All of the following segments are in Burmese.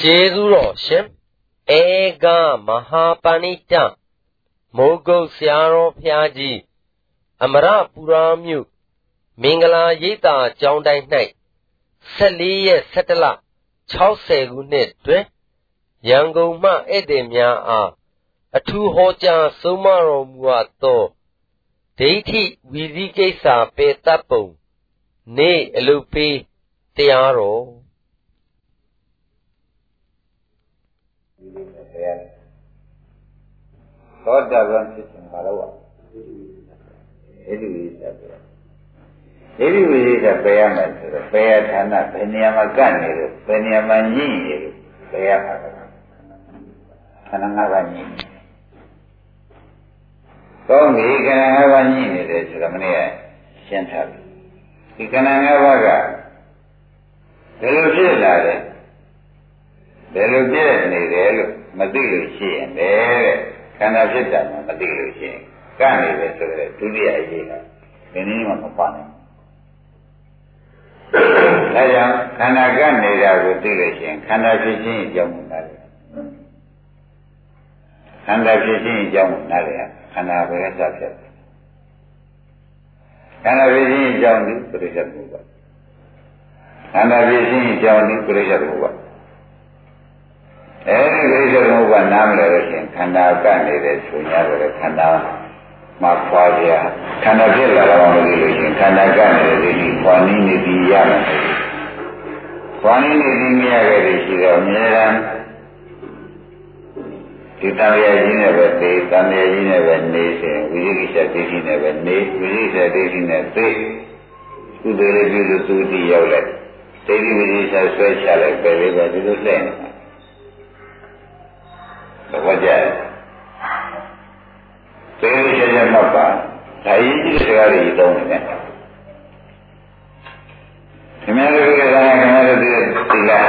ကျေးဇူးတော်ရှင်ဧကမဟာပဏိတမိုးကုတ်ဆရာတော်ဖျားကြီးအမရပူရာမြို့မင်္ဂလာရိပ်သာကျောင်းတိုင်း၌14ရက်17လ60ခုနှစ်တွင်ရန်ကုန်မှဧည့်သည်များအားအထူးဟောကြားဆုံးမတော်မူအပ်သောဒိဋ္ဌိဝီဇိကိစ္စပေတတ်ပုံ နေအလုပေးတရားတော် သောတာပန်ဖြစ်ခြင်းဘာလို့ဣတိဝိသပဲဣတိဝိသပဲရမယ်ဆိုတော့ပဲရဌာနဘယ်နေရာမှာကပ်နေလို့ဘယ်နေရာမှာညှိနေလို့ပဲရမှာခန္ဓာငါးပါးညှိနေကောင်းပြီခန္ဓာငါးပါးညှိနေတယ်ဆိုတော့မနေ့ကရှင်းထားပြီဒီခန္ဓာငါးပါးကဘယ်လိုဖြစ်လာလဲဘယ်လိုပြည့်နေတယ်လို့မသိလို့ရှိရင်လေတဲ့ ခန္ဓာဖြစ်တာမှမသိလို့ရှိရင်ကန့်နေတယ်ဆိုတဲ့ဒုတိယအရေးကဒီနည်းမှမပါနိုင်ဘူးဒါကြောင့်ခန္ဓာကန့်နေတာကိုသိလို့ရှိရင်ခန္ဓာဖြစ်ခြင်းအကြောင်းကိုနားလည်ခန္ဓာဖြစ်ခြင်းအကြောင်းကိုနားလည်ခန္ဓာပဲစဖြစ်တယ်ခန္ဓာဖြစ်ခြင်းအကြောင်းဒီပရိစ္ဆေသမုပ္ပါခန္ဓာဖြစ်ခြင်းအကြောင်းဒီပရိစ္ဆေသမုပ္ပါ အဲဒီပရိစ္ဆေသမုပ္ပါနားမလဲလို့ရှိရင်ခန္ဓာကန့်နေတယ်ဆိုရတယ်ခန္ဓာမှာခွာပြခန္ဓာဖြစ်လာတော့မလို့ရှိရင်ခန္ဓာကနဲ့ဒီဒီခွာနည်းနေပြီးရမယ်ခွာနည်းနေပြီးမရခဲ့တဲ့ရှိတော့အများရန်ဒီတန်ရကြီးနဲ့ပဲသိတန်ရကြီးနဲ့ပဲနေစဉ်ဝိရိကိစ္စဒိဋ္ဌိနဲ့ပဲနေဝိရိကိစ္စဒိဋ္ဌိနဲ့သိကုသိုလ်ပြုလို့သူတိရောက်လိုက်ဒိဋ္ဌိဝိရိကိစ္စဆွဲချလိုက်ပဲလေးပဲဒီလိုလှည့်နေတာ သဘောကျတယ်သေသေးချာချာမှတ်ပါဒါရေးကြည့်တဲ့စကားတွေသုံးနေတယ်ခင်ဗျားတို့ကလည်းခင်ဗျားတို့ဒီဒီလာ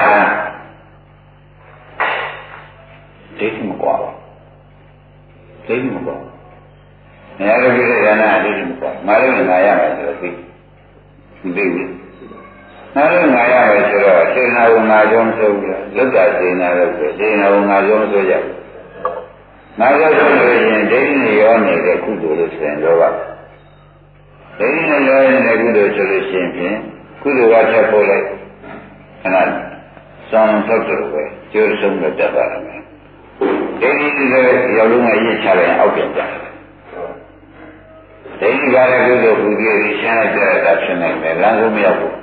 ဒိဋ္ဌိမကွာပါဒိဋ္ဌိမကွာနေရာတို့ဒီကနာဒိဋ္ဌိမကွာငါတို့ငါရမယ်ဆိုတော့သိသိပြီငါတို့ငါရမယ်ဆိုတော့စေနာဝငါကြောင့်ဆိုပြီးလွတ်တာစေနာလို့ဆိုစေနာဝငါကြောင့်ဆိုကြတယ် ငါရောက်ဆိုလို့ရှိရင်ဒိဋ္ဌိနဲ့ရောနေတဲ့ကုသိုလ်လို့ဆိုရင်တော့ဒိဋ္ဌိနဲ့ရောနေတဲ့ကုသိုလ်ဆိုလို့ရှိရင်ဖြင့်ကုသိုလ်ကချက်ပို့လိုက်ခဏစောင်းထုတ်တယ်ပဲကျိုးဆုံးတော့တတ်ပါမယ်ဒိဋ္ဌိလည်းရောက်လုံးကရစ်ချလိုက်အောက်ပြန်ကြတယ်ဒိဋ္ဌိကလည်းကုသိုလ်ဘုရားကြီးရှင်းလိုက်ကြတာဖြစ်နိုင်တယ်လမ်းဆုံးမရောက်ဘူး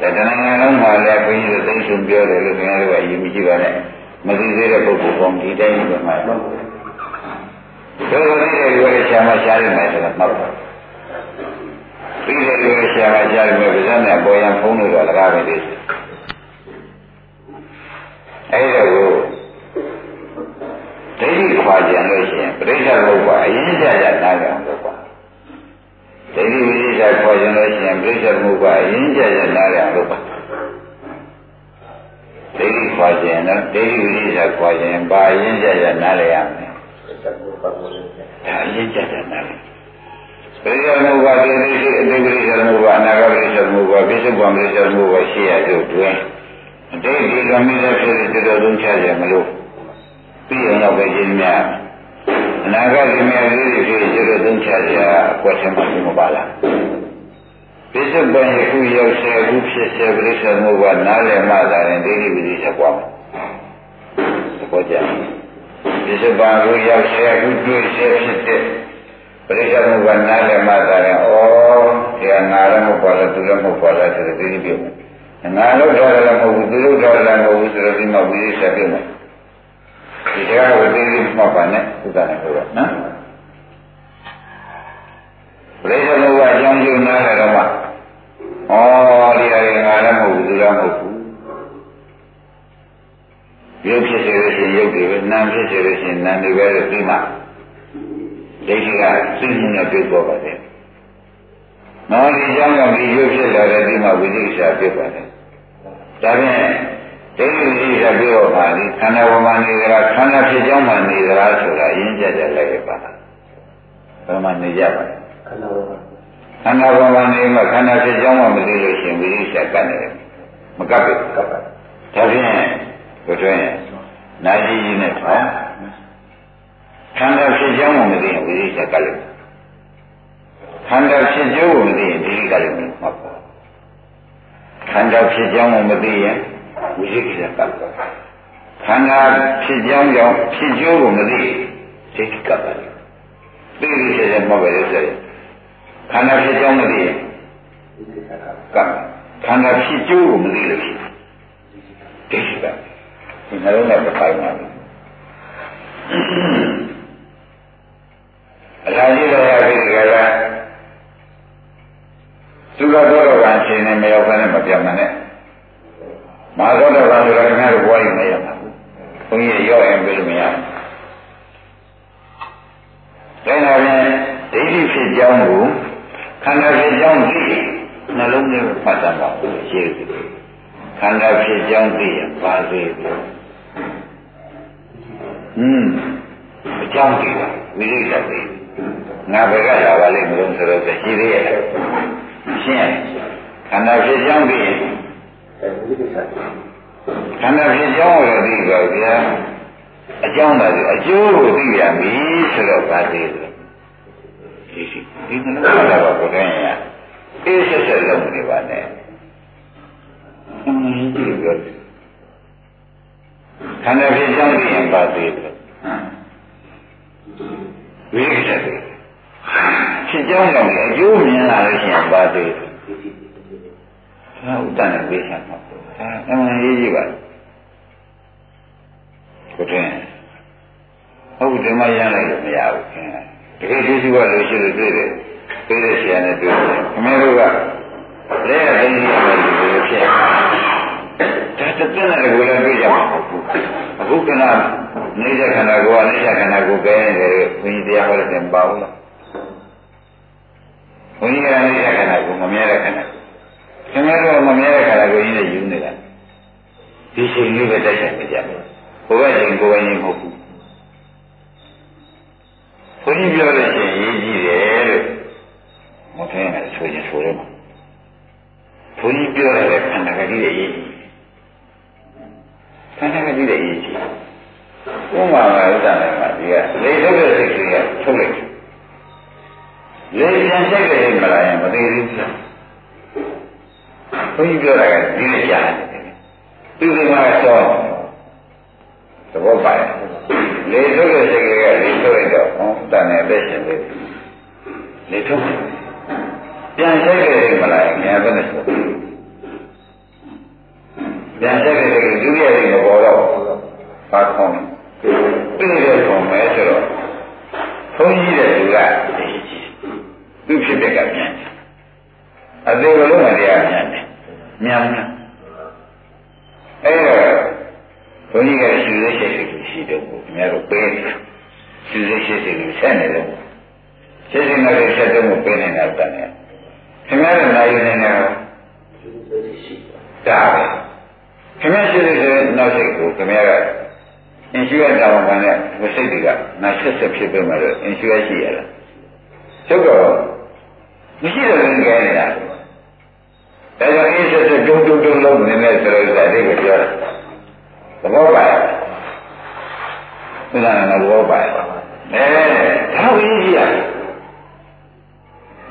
တဏှာလုံးမှာလည်းဘုန်းကြီးတို့သိဆုံးပြောတယ်လို့ခင်ဗျားတို့ကအယူမကြည့်ပါနဲ့ မသိသေးတဲ့ပုဂ္ဂိုလ်ကောဒီတိုင်းပဲမှာတော့တို့တို့တဲ့လူရဲ့ဆရာမရှားနေတယ်ဆိုတော့မှတ်ပါပြီးတဲ့လူရဲ့ဆရာမရှားနေတယ်ဗျာနဲ့ပေါ်ရန်ဖုံးလို့တော့လကားပဲလေအဲ့ဒါကိုဒိဋ္ဌိခွာကြံလို့ရှိရင်ပြိဿဘုရားအရင်ကြကြနားကြအောင်လုပ်ပါဒိဋ္ဌိဝိသေခွာကြံလို့ရှိရင်ပြိဿဘုရားအရင်ကြကြနားကြအောင်လုပ်ပါ ဒိဋ္ဌိခွာခြင်းနော်ဒိဋ္ဌိဝိရိယခွာခြင်းပါရင်ကြကြနားလည်ရမယ်ဒါအရင်ကြကြနားလည်ပရိယမုဘတိသိစိအတိပရိယမုဘအနာဂပရိယမုဘပိစုပံပရိယမုဘရှိရတို့တွင်အတိတ်ဒီကမိသက်ဖြစ်တဲ့တော်သုံးချကြမလို့ပြီးအောင်တော့ပဲခြင်းများအနာဂတ်ဒီမြတ်လေးတွေဖြစ်တဲ့တော်သုံးချကြအကွက်ချက်မှမပါလား ပိဿပန်ယခုရောက်ဆဲခုဖြစ်ဆဲပရိစ္ဆေမှုကနားလည်မှသာရင်ဒိဋ္ဌိဝိသေဆက်ပွားမယ်သဘောကျပိဿပန်ခုရောက်ဆဲခုတွေ့ဆဲဖြစ်တဲ့ပရိစ္ဆေမှုကနားလည်မှသာရင်ဩဒီငါလည်းမဟုတ်ပါလားသူလည်းမဟုတ်ပါလားဆိုတဲ့ဒိဋ္ဌိပြုမယ်ငါလို့ထားတယ်လည်းမဟုတ်ဘူးသူလို့ထားတယ်လည်းမဟုတ်ဘူးဆိုတော့ဒီမှာဝိသေဆက်ပြုမယ်ဒီတရားကိုသိသိမှတ်ပါနဲ့ဥဒ္ဒါနဲ့ပြောတော့နော်ပြိဿမှုကအကြောင်းကျုံနားတယ်တော့မှ ဩဒီအရင်ငါလည်းမဟုတ်ဘူးသူလည်းမဟုတ်ဘူးရုပ်ဖြစ်စေလို့ရှိရင်ရုပ်တွေပဲနာမ်ဖြစ်စေလို့ရှိရင်နာမ်တွေပဲလို့သိမှဒိဋ္ဌိကသိမှုနဲ့ပြုတ်ပေါ်ပါတယ်။နောက်ဒီကြောင့်ကဒီရုပ်ဖြစ်လာတဲ့ဒီမှာဝိသိကိစ္စပြုတ်ပါတယ်။ဒါဖြင့်ဒိဋ္ဌိဝိသိကိစ္စပြုတ်ပါလိခန္ဓာဝမနေကြတာခန္ဓာဖြစ်ကြောင်းမှနေကြတာဆိုတာရင်းကြကြလိုက်ရပါလား။ဘယ်မှာနေကြပါလဲ။ခန္ဓာဝမ ခန္ဓာပေါ်မှာနေမှခန္ဓာဖြစ်ကြောင်းမှမသိလို့ရှိရင်ဝိရိယကတ်နေတယ်။ဒမကပ်ဘူးကပ်ပါဒါဖြင့်ကိုတွင်းနာကြီးကြီးနဲ့ထောင်းခန္ဓာဖြစ်ကြောင်းကိုမသိရင်ဝိရိယကလည်းခန္ဓာဖြစ်ကြောင်းကိုမသိရင်ဒီကလည်းမဟုတ်ပါခန္ဓာဖြစ်ကြောင်းကိုမသိရင်ဝိရိယကလည်းခန္ဓာဖြစ်ကြောင်းကြောင့်ဖြစ်ကျိုးကိုမသိစိတ်ကပ်ပါလေသိရစေရမဟုတ်ပဲလေဆိုရင် ခန္ဓာဖြစ်ကြောင်းမသိရင်ကပ်ခန္ဓာဖြစ်ကျိုးကိုမသိလို့ရှိဒိဋ္ဌိကဒီနှလုံးနဲ့တစ်ပိုင်းပါအလားကြီးတော့ရပြီကြလားသူကတော့ကံရှင်နေမရောက်ဘဲနဲ့မပြောင်းနဲ့မဟာသောတော်ကဆိုတာခင်ဗျားတို့ဘွားရင်မရမှာဘုန်းကြီးရော့ရင်ပြလို့မရဘူးဒါနဲ့ပြန်ဒိဋ္ဌိဖြစ်ကြောင်းကို ခန္ဓာဖြစ်ကြောင်းသိနှလုံးထဲမှာဖတ်တာပါရှိတယ်ခန္ဓာဖြစ်ကြောင်းသိရင်ပါသေးတယ်ဟင်းအကြောင်းသိတာဝိရိယသိငါဘယ်ကလာပါလိမ့်မလို့ဆိုတော့ရှိသေးရဲ့ရှင်းခန္ဓာဖြစ်ကြောင်းသိရင်ခန္ဓာဖြစ်ကြောင်းကိုသိပါဗျာအကြောင်းသာဆိုအကျိုးကိုသိရပြီဆိုတော့ပါသေးတယ်ဒီရှိ ဒီကနေ့ကတော့ဘုရားရအေးဆက်ဆက်လုပ်နေပါနဲ့အမှန်ကြီးပြောတယ်ခန္ဓာဖြစ်ကြောင်းသိရင်ပါသေးတယ်ဝိရိယတယ်ဖြစ်ကြောင်းတော့အကျိုးမြင်လာလို့ရှိရင်ပါသေးတယ်ဟာဥဒ္ဒနာပေးချင်ပါဘူးဒါအမှန်ကြီးကြီးပါကိုတွင်ဟုတ်ဒီမှာရမ်းလိုက်လို့မရဘူးခင်ဗျာ တကယ်ကျေးဇူးကလို့ရှိလို့တွေ့တယ်တွေ့တဲ့ဆရာနဲ့တွေ့တယ်ခင်ဗျားတို့ကလက်ရသိနေရတယ်လို့ဖြစ်ဒါတသက်နဲ့ကိုလည်းတွေ့ကြမှာမဟုတ်ဘူးအခုကနနေတဲ့ခန္ဓာကိုယ်ကနေခန္ဓာကိုယ်ကဲနေတယ်ဘုန်းကြီးတရားဟောတဲ့ပါဘူးလားဘုန်းကြီးကနေတဲ့ခန္ဓာကိုယ်မမြဲတဲ့ခန္ဓာခင်ဗျားတို့မမြဲတဲ့ခန္ဓာကိုယ်ကြီးနဲ့ယူနေတာဒီချိန်လေးပဲတိုက်ဆိုင်နေကြတယ်ဘုရားရှင်ကိုယ်ပိုင်နေမဟုတ်ဘူး ဘုန်းကြီးပြောလို့ရှိရင်ရေးကြည့်တယ်လို့မထင်နဲ့ဆိုရင်ဆိုရမှာဘုန်းကြီးပြောတဲ့ခန္ဓာကကြီးရဲ့ရေးကြည့်ခန္ဓာကကြီးရဲ့ရေးကြည့်ဥမာမှာဥဒ္ဒနာမှာဒီကလေထုတ်တဲ့စိတ်ကလေးကထုတ်လိုက်လေပြန်ဆိုင်တဲ့မလားရင်မသေးဘူးဗျာဘုန်းကြီးပြောတာကဒီလိုကြားတယ်သူဒီမှာတော့ သဘောပါရဲ့လေထုတ်တဲ့စိတ်ကလေးကလေထုတ်လိုက်တော့ဟောတန်တဲ့လက်ရှင်လေးလေထုတ်ပြန်ဆိုင်တဲ့မလားရင်ငါဘယ်နဲ့ဆိုပြန်ဆိုင်တဲ့ဒုတိယစိတ်မပေါ်တော့ဘာခေါင်းပြည့်တဲ့ပုံပဲဆိုတော့ဘုန်းကြီးတဲ့သူကသူဖြစ်တဲ့ကပြန်အသေးကလုံးမတရားပြန်တယ်မြန်မြန်အဲ့တော့ ဘုန်းကြီးကရှူရရှိရှိရှိတော့ဘူးခင်ဗျားတို့ပေးတယ်ရှူရရှိရှိကိုဆက်နေတယ်ရှိရှိနဲ့ဆက်တော့ပေးနေတာတန်တယ်ခင်ဗျားတို့နိုင်နေတယ်ဒါပဲခင်ဗျားရှိတဲ့နောက်စိတ်ကိုခင်ဗျားကအင်ရှူရတာဝန်ခံတဲ့ဝစိတ်တွေကနာဆက်ဆက်ဖြစ်ပေးမှတော့အင်ရှူရရှိရလားကျုပ်တော့မရှိတော့ဘူးကြဲနေတာဒါကြောင့်အင်းဆက်ဆက်တုံတုံတုံလုံးနေနေဆိုတော့ဒါအိကိုပြောတာ သဘောပါရဲ့သစ္စာနဲ့သဘောပါရဲ့အဲဒါဝိကြီးရ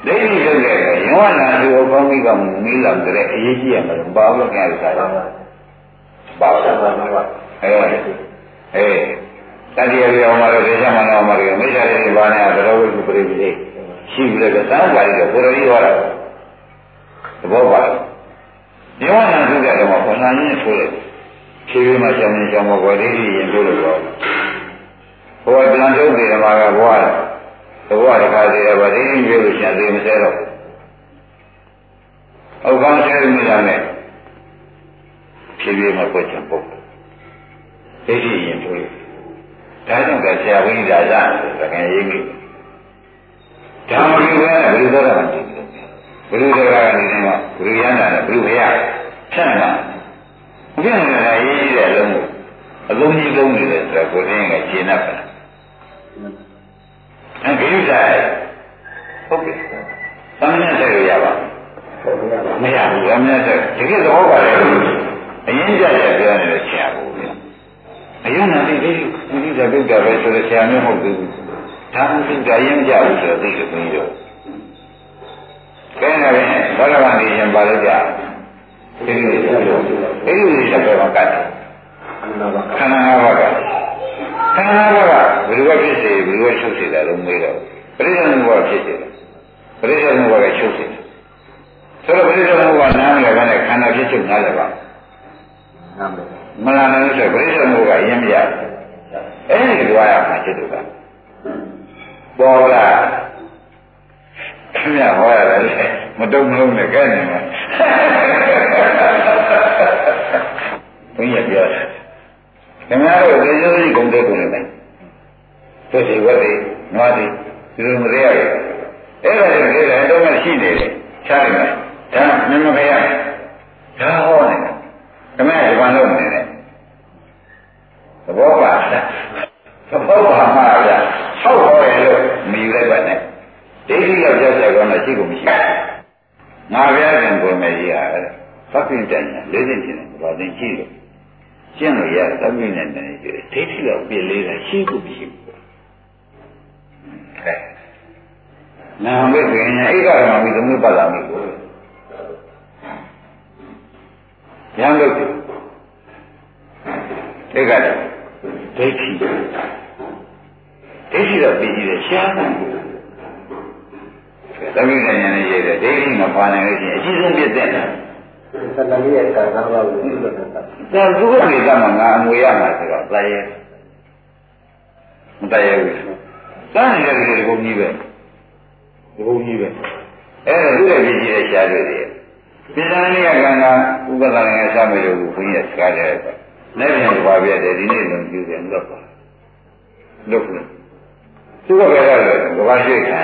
ဒိဋ္ဌိလုပ်တဲ့ရောနာသူအကောင်းကြီးကမီးလောင်တဲ့အရေးကြီးရမှာဘာလို့ကြရတာလဲဘာလို့လဲအဲအဲတတိယပြောင်းမှာတော့ဒေသမှာတော့မှာတော့မိစ္ဆာရဲ့ဘာနဲ့ကတော့ဝိပုပရိပိလေးရှိပြီလေသံဃာကြီးကဘုရားကြီးဟောတာသဘောပါဒီဝနာသုတဲ့တော့ဘုရားကြီးဆိုတယ် ဖြည်းဖြည်းမှကြောင်းနေကြောင်းဘောဒိဋ္ဌိရင်တို့လို့ပြောဘုရားပြန်ထုတ်တယ်မှာကဘဝသဘောတခါသေးတယ်ဗဒိဋ္ဌိပြောလို့ရှင်သေးမစဲတော့အောက်ကောင်းဆဲမိတာနဲ့ဖြည်းဖြည်းမှပွက်ချပုတ်ဒိဋ္ဌိရင်တို့ဒါကြောင့်ကဆရာဝိဒါဇဆိုတကယ်ရေးမိဓမ္မလူပဲဘယ်လိုသောတာပန်ဘယ်လိုသောတာပန်ဒီမှာဘယ်လိုရမ်းတာလဲဘယ်လိုမရဖြတ် မှာဘုရားကရေးကြည့်တဲ့အလုံးကိုအလုံးကြီးလုံးနေတယ်ဆိုတော့ကိုယ်ရင်းကရှင်းတတ်ပါလားအဲဂိရုဆိုင်ဟုတ်ကဲ့သမဏေဆက်ရရပါမရဘူးအမြတ်ဆက်တကယ်သဘောပါလေအရင်ကြရပြောနေတဲ့ဆရာကိုဗျအရင်ကဒီဒီဒီဇာတုတာပဲဆိုတဲ့ဆရာမျိုးမဟုတ်ဘူးဒါမှမဟုတ်ကြရင်ကြဘူးဆိုတော့သိတယ်ဘုန်းကြီးတို့ကဲနေတယ်ဘောရမနေရင်ပါလို့ကြ ဒီလိုဆိုတော့အဲ့ဒီလိုဆက်ပဲကတ်ခန္ဓာခန္ဓာ၅ပါးကခန္ဓာ၅ပါးကဘယ်လိုဖြစ်စေဘယ်လိုချုပ်စေတယ်လို့မေးတော့ပရိစ္ဆေဘဝဖြစ်စေတယ်ပရိစ္ဆေဘဝကချုပ်စေတယ်ဆိုတော့ပရိစ္ဆေဘဝနားမလဲကလည်းခန္ဓာဖြစ်ချုပ်နားလဲပါမလာနိုင်လို့ဆိုပရိစ္ဆေဘဝကအရင်မရအဲ့ဒီကြွားရမှာจิตတို့ကပေါ်လာခင်ဗျာဟောရတယ်မတုံမလုံးနဲ့ကဲနေမှာ ဘုန်းကြီးပြောတယ်ခင်ဗျားတို့သေစိုးကြီးဂုံတက်ကုန်နေတယ်သူစီဝတ်တွေနွားတွေဒီလိုမသေးရဘူးအဲ့ဒါတွေကိစ္စတော့မရှိနေတယ်ချားနေတယ်ဒါမင်းမဖေရဒါဟောနေတယ်ခင်ဗျားဒီဘာလို့နေလဲသဘောပါလားသဘောပါမှာဗျာဆောက်ဟောတယ်လို့မယူလိုက်ပါနဲ့ဒိဋ္ဌိရောက်ရောက်ဆက်ကောင်းတော့ရှိကုန်မရှိဘူးငါဗျာကံကိုမယ်ကြီးရတယ်သတ်ပြင်တိုင်လေးစင်ချင်းတယ်ဘာသိရှိလို့ ကျင့်လို့ရသတ်ပြင်နဲ့နေကြတယ်ဒိဋ္ဌိရောက်ပြလေးတာရှိကုန်မရှိဘူးကဲနာမည်ပြင်ရင်အိက္ခာမမီသမုပ္ပါဒမိကိုရံလို့ဧကတဒိဋ္ဌိဒိဋ္ဌိတော့ပြီးကြည့်တယ်ရှားတယ်သမီးနိုင်ငံနဲ့ရေးတယ်ဒိဋ္ဌိမပါနိုင်လို့ရှိရင်အကြီးဆုံးပြည့်တဲ့တာ သတ္တလေးရဲ့ကံကားပါဘူးဒီလိုတော့ဒါသူ့ရဲ့ကမှငါအမွေရမှာဆိုတော့တရေမတရေဘူးတန်းနေတဲ့ဒီဘုံကြီးပဲဒီဘုံကြီးပဲအဲ့ဒါသူ့ရဲ့ပြည့်ကြည့်တဲ့ရှားတွေတွေပြစ္ဆာနိယကံကဥပဒနာငယ်စမယ်လို့ဘုန်းကြီးကစကားတယ်လက်ပြန်ကြွားပြတယ်ဒီနေ့လုံးကျူတယ်လွတ်ပါလွတ်ဘူးသူကဘယ်တော့လဲကဘာရှိခံ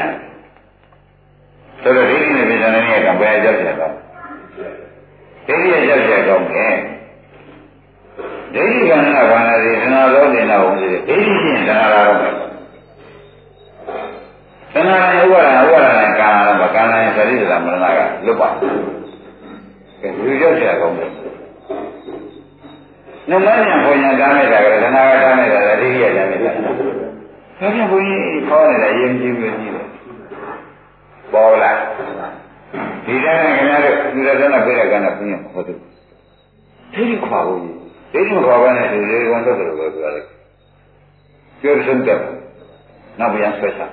ဆိုတော့ဒီနေ့ပြစ္ဆာနိယကံဘယ်ရောက်ပြန်တော့ ဒိဋ္ဌိရရောက်ပြန်တော့မယ်ဒိဋ္ဌိကံကဘာလဲဒီသနာတော်နေတော့ဦးတယ်ဒိဋ္ဌိချင်းသနာလာတော့မယ်သနာရဥပါဒဥပါဒနဲ့ကာရမကာရနဲ့သတိသမရဏကလွတ်ပါကဲလူရောက်ပြန်ကောင်းတယ်နမညာဘုံညာတားနေတာကသနာကတားနေတာဒိဋ္ဌိရတားနေတာဒါပြန်ဘုန်းကြီးခေါ်နေတာယဉ်ကျေးလို့ကြီးတယ်ပေါ်လာဒီတိုင်းခင်ဗျားတို့ ဒီရဒနာပြရကနာပြင်းဟောတယ်ဒိဋ္ဌိခွာဖို့ဒိဋ္ဌိခွာပါနဲ့ဒီလေကောင်တော့တယ်လို့ပြောတယ်ပြောဆုံးတယ်နောက်ပြန်ဆွဲစား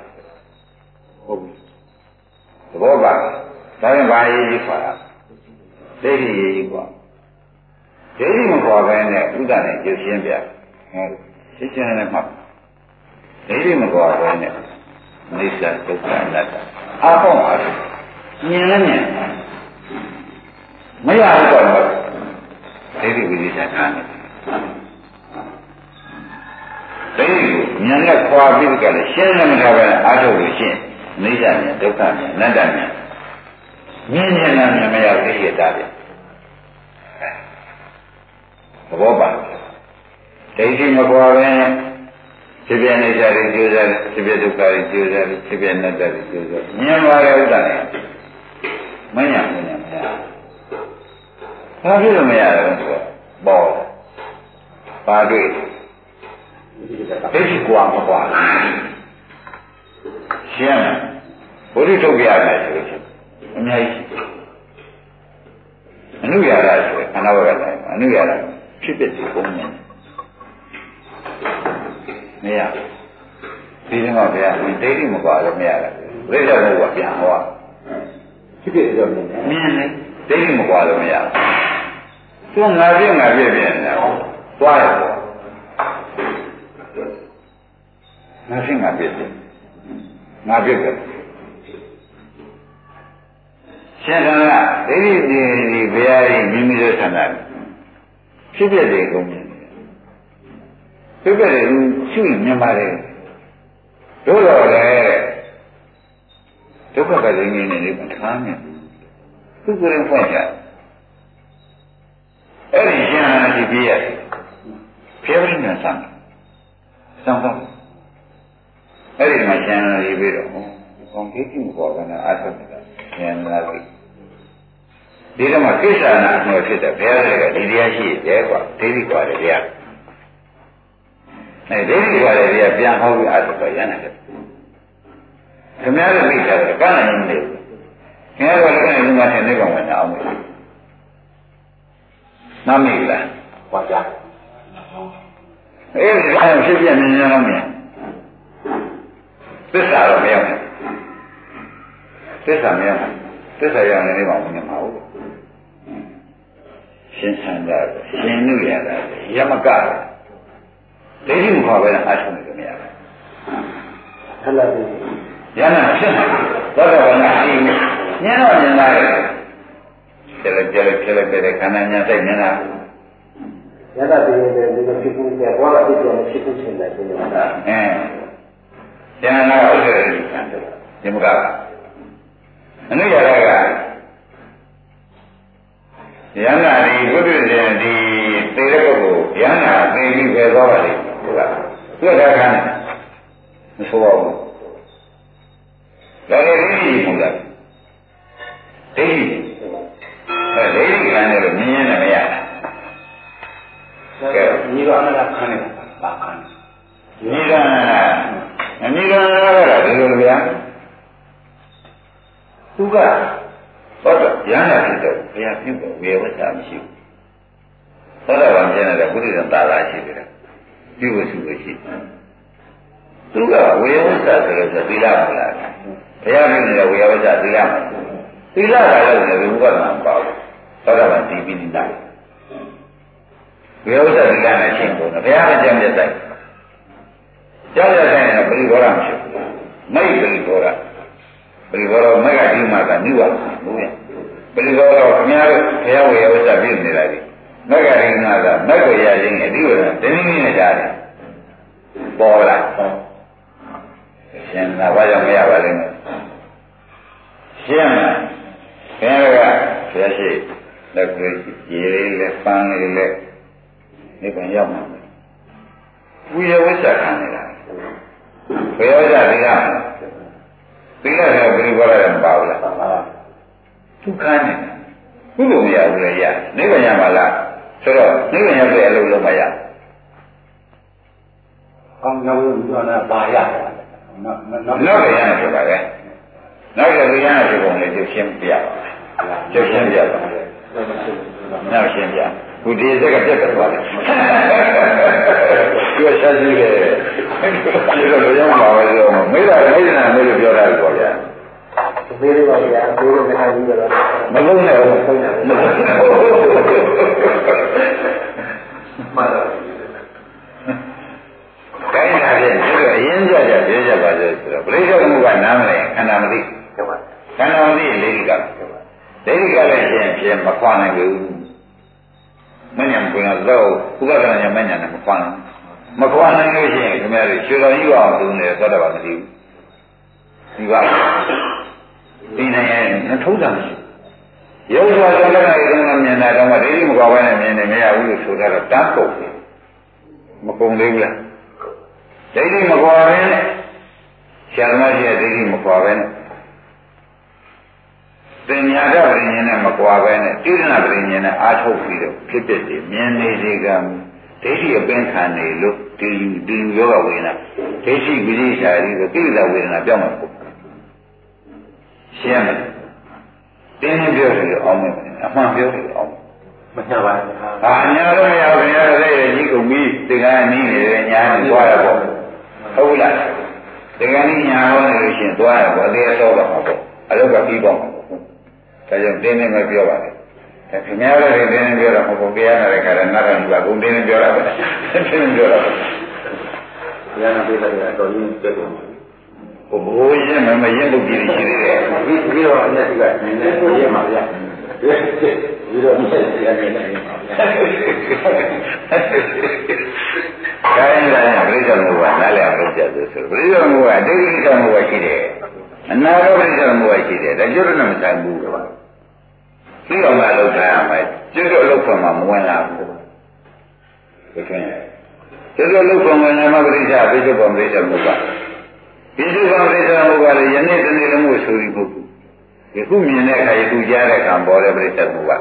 ဟုတ်ပြီသဘောပါဒါရင်ဘာရေးကြီးခွာတာဒိဋ္ဌိရေးကြီးခွာဒိဋ္ဌိမခွာဘဲနဲ့ဥဒ္ဒနဲ့ကျုပ်ရှင်းပြဟုတ်ရှင်းရှင်းနဲ့မှတ်ဒိဋ္ဌိမခွာဘဲနဲ့မိစ္ဆာဒုက္ခအနတ္တအားပေါင်းအားမြင်လည်းမြင် မရဘူးတော့ဒိဋ္ဌိဝိသေသနာနဲ့ဒိဋ္ဌိကိုဉာဏ်နဲ့ခွာပြီးကြတယ်ရှင်းလည်းမထားပဲအားထုတ်လို့ရှင်းမိစ္ဆာမြင်ဒုက္ခမြင်အနတ္တမြင်မြင်မြင်နာမြင်မရသိရတာဗျသဘောပါဒိဋ္ဌိမခွာပဲဖြစ်ပြနေကြတယ်ကြိုးစားတယ်ဖြစ်ပြဒုက္ခတွေကြိုးစားတယ်ဖြစ်ပြနေတတ်တယ်ကြိုးစားမြင်ပါရဲ့ဥဒ္ဒနဲ့မညံ့မညံ့မရ ဘာဖြစ်လို့မရလဲဆိုတော့ပေါ်ပါတွေ့ဒိဋ္ဌိကွာမကွာရှင်းလားဘုရားထုတ်ပြရတယ်ဆိုလို့အများကြီးရှိတယ်အနုရာရဆိုခန္ဓာဘက်ကလည်းအနုရာရဖြစ်ဖြစ်ဒီပုံနဲ့မရဒီမှာဗျာဒီဒိဋ္ဌိမကွာလို့မရဘူးပြိဿဘုရားပြန်ဟောဖြစ်ဖြစ်ကြောင့်မြင်တယ်မြင်တယ်ဒိဋ္ဌိမကွာလို့မရဘူး သူငါပြည့်ငါပြည့်ပြည့်နေတာသွားရပေါ့ငါရှင်းငါပြည့်ပြည့်ငါပြည့်ပြည့်ရှင်သာကဒိဋ္ဌိဒီဒီဘုရားကြီးမိမိတို့ဆန္ဒဖြစ်ဖြစ်တယ်ကုန်မြင်ဖြစ်ဖြစ်တယ်ရှုမြင်ပါတယ်တို့တော့လေဒုက္ခကလည်းငြင်းနေတယ်မထားနဲ့သူကလည်းဖွင့်ကြအဲ့ဒီရှင်ဟာဒီပြည့်ရတယ်ဖေဝိညာစံစံပါအဲ့ဒီမှာရှင်ဟာဒီပြီးတော့ကော င်းကိစ္စမပေါ်ကနေအားထုတ်နေတာဉာဏ်လာပြီဒဒီတော့မှကိစ္စနာအမျိုးဖြစ်တဲ့ဘုရားတွေကဒီတရားရှိတယ်ကွာဒိဋ္ဌိကွာတယ်တရားအဲဒိဋ္ဌိကွာတယ်တရားပြန်ဟောပြီးအားထုတ်ရရနိုင်တယ်ခင်ဗျားတို့သိကြတယ်ကနိုင်နေတယ်ခင်ဗျားတို့လည်းကနိုင်နေမှထင်နေကောင်ဝင်အောင်မယ် နားမိလားဟောကြားအဲဒီအဖြစ်ပြနေနေတော့မြင်သစ္စာတော့မရောက်ဘူးသစ္စာမရောက်ဘူးသစ္စာရောက်နေနေပါဘူးမဟုတ်ဘူးရှင်းဆန်းတာရှင်းလို့ရတာရမကဒိဋ္ဌိမခေါ်ပဲအားထုတ်နေကြမရဘူးဟဲ့လားရနာဖြစ်နေသောတာပန်ကအင်းညံတော့ညံလာတယ် ကျလက်ကျလက်ကျလက်ပဲခန္ဓာညာစိတ်ညံလာရတာတည်းတည်းဒီလိုဖြစ်ပြီးကြောတော့ဖြစ်တယ်ဖြစ်ဖြစ်ရှင်တယ်ဒီလိုအဲကျန်တာဥစ္စာတွေခံတယ်ဒီမကအနုရရကယန္တာဒီဘုဒ္ဓရှင်ဒီသေတဲ့ပုဂ္ဂိုလ်ယန္တာသိပြီးပဲသွားပါလိမ့်ဟုတ်လားသူကခန်းမဆိုပါဘူးဒါလည်းဒိဋ္ဌိပုံစံဒိဋ္ဌိ အဲဒိဋ္ဌိခံတယ်လို့မြင်ရင်လည်းမရဘူးကဲညီတော်အနာခံတယ်ပါခံတယ်ညီတော်အနာအညီတော်အနာကဒီလိုဗျာသူကဟုတ်တော့ရဟန္တာဖြစ်တော့ဘုရားပြုဖို့ဝေဝဆာမရှိဘူးသောတာပန်ကျင်တဲ့ဘုရားသာလာရှိတယ်ပြုဖို့ရှိလို့ရှိသူကဝေဝဆာဆိုလို့သီလမလားဘုရားပြုနေတဲ့ဝေဝဆာသီလမလား သီလကလည်းလည်းဘုရားကမပေါ့သောတာပန်ဒီပိဋိတာဝေဝဆာသီလနဲ့ရှင်းဖို့ဘုရားကကြံပြတဲ့ကြောက်ရတဲ့ပရိဘောရမရှိဘူးမိတ်ပရိဘောရပရိဘောရမကဒီမှာကနိဝါဒဘူးရဲ့ပရိဘောရခင်ဗျားတို့ဘုရားဝေယဝစ္စပြည့်နေတာဒီမကရိနာကမက်ကိုရခြင်းအဒီဝရတင်းတင်းနဲ့ကြားတယ်ပေါ်လာရှင်သာဘာကြောင့်မရပါလိမ့်မယ်ရှင်းလား ခင်ဗျားကဘုရားရှိလက်ကိုရေလေးလက်ပန်းလေးလက်ဒီကံရောက်မှာဝိယဝစ္စခံနေတာဘယ်ရောက်ကြလဲသီလနဲ့ပြိဘောရမပါဘူးလားပါပါဒုက္ခနဲ့ခုလိုမရဘူးလေရနိဗ္ဗာန်ရမှာလားဆိုတော့နိဗ္ဗာန်ရတဲ့အလုပ်လုပ်မရကောင်းကြောင်းလို့ပြောတာပါရနောက်နောက်ရရဆိုပါပဲ နောက်ရရရဆိုပုံလေးကျရှင်းပြပါကျရှင်းပြပါနောက်ရှင်းပြခုဒီစက်ကပြတ်သွားတယ်သူကဆက်ကြည့်တယ်ဒီလိုလိုရောက်ပါပဲဆိုမိသားမိဒနာမေးလို့ပြောတာပေါ့ဗျာသေးလေးပါဗျာသေးလေးမနိုင်ဘူးတော့မလုံးနဲ့ဘူးမှန်ပါမှန်ပါတိုင်းလာတဲ့ဒီလိုအရင်ကြကြပြောကြပါလို့ဆိုတော့ပြိဿမှုကနားမလဲခန္ဓာမသိ ခန္ဓာမသိလေဒီကလေဒီကလည်းရှင်ဖြင့်မခွာနိုင်ဘူးမညံကွင်တော့ဥပဒနာညာမညံနဲ့မခွာနိုင်မခွာနိုင်လို့ရှိရင်ခင်ဗျားတို့ရွှေတော်ကြီးအောင်သူနေသောတာပန်မသိဘူးဒီပါဒီနိုင်ရင်မထုံးတာမရှိရုပ်စွာသံဃာရေးကမြင်တာတော့ဒိဋ္ဌိမကွာဘဲနဲ့မြင်နေမရဘူးလို့ဆိုတော့တန်းကုန်တယ်မကုန်သေးဘူးလားဒိဋ္ဌိမကွာဘဲနဲ့ဆရာသမားကြီးရဲ့ဒိဋ္ဌိမကွာဘဲနဲ့ ပညာတပရိညာနဲ့မကွာပဲနဲ့တိရဏပရိညာနဲ့အာထုတ်ပြီးတော့ဖြစ်ဖြစ်ဒီမြင်နေစေကဒိဋ္ဌိအပင်ခံနေလို့ဒီဒီယောဂဝေဒနာဒိဋ္ဌိဝိရိရှာရီကိုတိရဏဝေဒနာပြောင်းမှာပေါ့ရှင်းမယ်တင်းတင်းပြောတယ်အောင်မယ်အမှန်ပြောတယ်အောင်မချပါဘူး။အာညာတော့မရဘူး။ညာတော့တဲ့ကြီးကုန်ပြီ။ဒီကနေ့နေတယ်ညာနေသွားရပေါ့။ဟုတ်လား။ဒီကနေ့ညာဟောနေလို့ရှိရင်သွားရပေါ့။အသေးအသောတော့မှာပေါ့။အလုပ်ကပြီးပေါ့။ ဒါကြောင့်တင်းတင်းပဲပြောပါလေ။ခင်ဗျားတို့တင်းတင်းပြောတာမဟုတ်ဘူး။တရားနာတဲ့ခါကျနားတော်ကဘုံတင်းတင်းပြောတာပဲ။တင်းတင်းပြောတာပဲ။တရားနာပေးလိုက်တာတော့ရင်းပြတ်တယ်။ဘိုးရင်မမရင်လို့ပြည်ရှိနေတယ်။ဒီပြီးတော့အမျက်ကနည်းနည်းကိုရမှာဗျာ။ပြီးတော့အမျက်ကနည်းနည်းပါဗျာ။တိုင်းတိုင်းပြိဿမှုကနားလည်အောင်လုပ်ကြဆိုဆိုပြိဿမှုကအတိတ်ကိစ္စမှုကရှိတယ်။အနာဂတ်ပြိဿမှုကရှိတယ်ဒါကျွတ်နဲ့မဆိုင်ဘူးကွာ သိအောင်မလုပ်ထားရမယ်ကျွတ်တော့လုပ်ခွင့်မှမဝင်လာဘူးဘယ်ခင်ကျွတ်တော့လုပ်ခွင့်ဝင်လာမှပြိဿပြိဿပုံပြိဿမှုကပြိဿပုံပြိဿမှုကလည်းယနေ့တနေ့လုံးကိုဆိုပြီးပုဂ္ဂိုလ်ယခုမြင်တဲ့အခါယခုကြားတဲ့အခါပေါ်တဲ့ပြိဿမှုက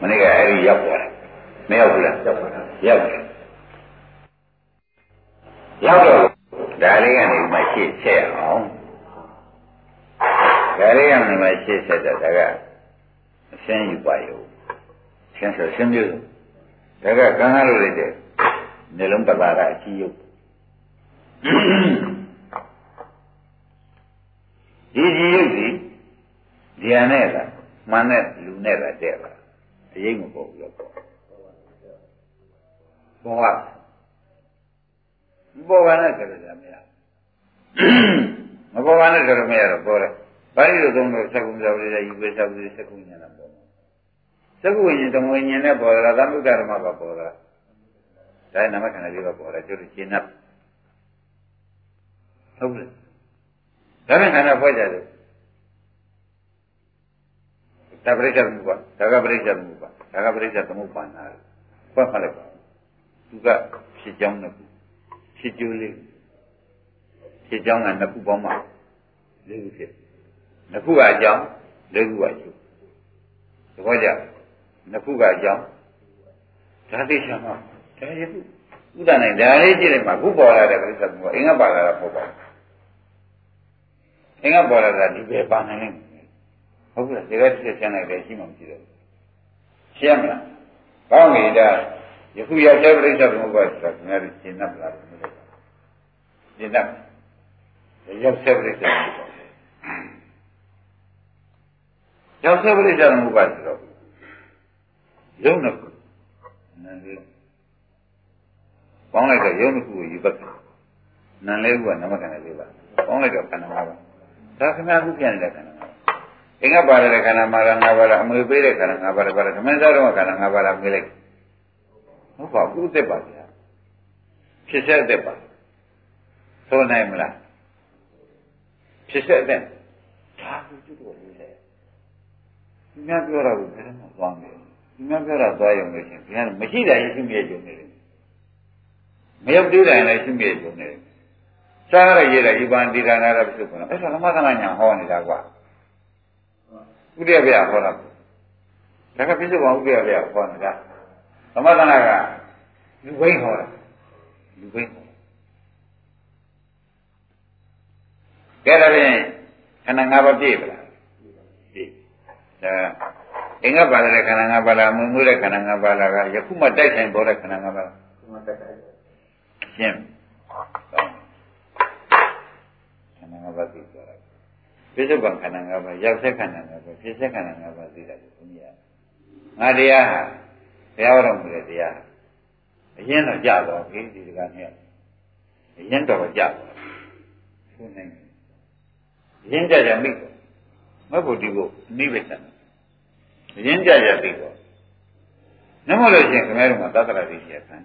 မနေ့ကအဲ့ဒီရောက်သွားတယ်မရောက်ဘူးလားရောက်ပါလားရောက်တယ်ရောက်တော့ဒါလေးကနေမှရှေ့ဆက်အောင်ဒါလေးကနေမှရှေ့ဆက်တော့ဒါက အရှင်းယူပါရောရှင်းဆိုရှင်းပြလို့ဒါကကံကားလို့လိုက်တဲ့နှလုံးတပါးကအကြီးရုပ်ဒီကြီးရုပ်ဒီဉာဏ်နဲ့လားမှန်တဲ့လူနဲ့လားတဲ့လားအရေးမပေါ်ဘူးလို့ပေါ့ဘောကဘောကနဲ့ကြရမရမဘောကနဲ့ကြရမရတော့ပေါ်တယ်ဘာလို့သုံးလို့သက္ကုဇောလေးယူပဲသောက်လေးသက္ကုဉာဏ်ပေါ် သက္ကုဉာဏ်တမဝဉာဏ်နဲ့ပေါ်လာသမုဒ္ဒရမကပေါ်လာဒါနမခန္ဓာလေးကပေါ်လာကျွတ်ရှင်း납ဟုတ်လားဒါနဲ့ခန္ဓာဖွဲ့ကြတယ်ဒါပရိစ္ဆေသမုပ္ပါဒါကပရိစ္ဆေသမုပ္ပါဒါကပရိစ္ဆေသမုပ္ပါနာဖွင့်ဖတ်လိုက်ပါသူကဖြစ်ကြောင်းနှစ်ခုဖြစ်ကျိုးလေးဖြစ်ကြောင်းကနှစ်ခုပေါင်းမှလေးခုဖြစ်နှစ်ခုကအကြောင်းလေးခုကအကျိုးသဘောကျ နှစ်ခုကအကြောင်းဒါသိချင်မှာဒါရခုဥဒ္ဒနိုင်ဒါလေးကြည့်လိုက်မှာခုပေါ်လာတဲ့ပရိစ္ဆေသမုပ္ပါအင်္ဂပါလာတာမဟုတ်ပါဘူးအင်္ဂပေါ်လာတာဒီပဲပါနိုင်လိမ့်မယ်ဟုတ်ကဲ့ဒီကတစ်ချက်လိုက်တယ်ရှိမှမရှိတော့ရှင်းမလားကောင်းပြီဒါယခုရောက်တဲ့ပြိဿဘုရားဆိုတာခင်ဗျားတို့ရှင်း납လားမလို့ရှင်း납ရောက်တဲ့ပြိဿဘုရားရောက်တဲ့ပြိဿဘုရားဆိုတော့ ယုံနှစ်ခုနံလေးပေါင်းလိုက်တော့ယုံနှစ်ခုကိုယူပတ်နံလေးခုကနမကံလေးပါပေါင်းလိုက်တော့ခန္ဓာ၅ပါးဒါခဏခုပြန်နေတဲ့ခန္ဓာအင်္ဂပါရတဲ့ခန္ဓာမှာငါးပါးလားအမွေပေးတဲ့ခန္ဓာငါးပါးလားသမင်းသားတော်ခန္ဓာငါးပါးလားမေးလိုက်ဟုတ်ပါဘူးသက်ပါဗျာဖြစ်ဆက်သက်ပါသိုးနိုင်မလားဖြစ်ဆက်တဲ့ဒါကိုကျွတ်တော်လေးလေဒီများပြောတာကိုဘယ်တော့မှသွားမယ် ဒီများပြောတာသွားရုံနဲ့ချင်းဘုရားမရှိတာရရှိမြဲကြုံနေတယ်မရောက်သေးတယ်လည်းရှိမြဲကြုံနေတယ်စားရရတဲ့ဤပန်ဒီဒါနာရဖြစ်ကုန်အဲ့ဒါသမသနာညာဟောနေတာကွာဥဒိယဗျာဟောတာဒါကပြစ္ဆုတ်ကောင်ဥဒိယဗျာဟောနေတာသမသနာကလူဘိန်းဟောတာလူဘိန်းဟောကဲဒါဖြင့်ခန္ဓာ၅ပါးပြည့်ပလားပြည့်ဒါ အင်္ဂပါတဲ့ခန္ဓာ၅ပါးလားမွေမွေးတဲ့ခန္ဓာ၅ပါးလားကယခုမှတိုက်ဆိုင်ပေါ်တဲ့ခန္ဓာ၅ပါးလားရှင်းနာ၅ပါးသိသွားတာပြစ္ဆုတ်ပံခန္ဓာ၅ပါးရောက်ဆက်ခန္ဓာ၅ပါးဖြစ်ဆက်ခန္ဓာ၅ပါးသိတာကိုဘုရားငါတရားဟာတရားတော်မူတဲ့တရားအရင်တော့ကြတော့ပြီဒီတကနဲ့အရင်တော့ကြတော့သူနိုင်အရင်ကြကြမိတော့မဟုတ်ဘူးဒီကိုနိဗ္ဗာန်အ ရင်ကြကြသိတော့နမလို့ရှင်ခင်ဗျားတို့ကသတ္တရာတိရှိရခံ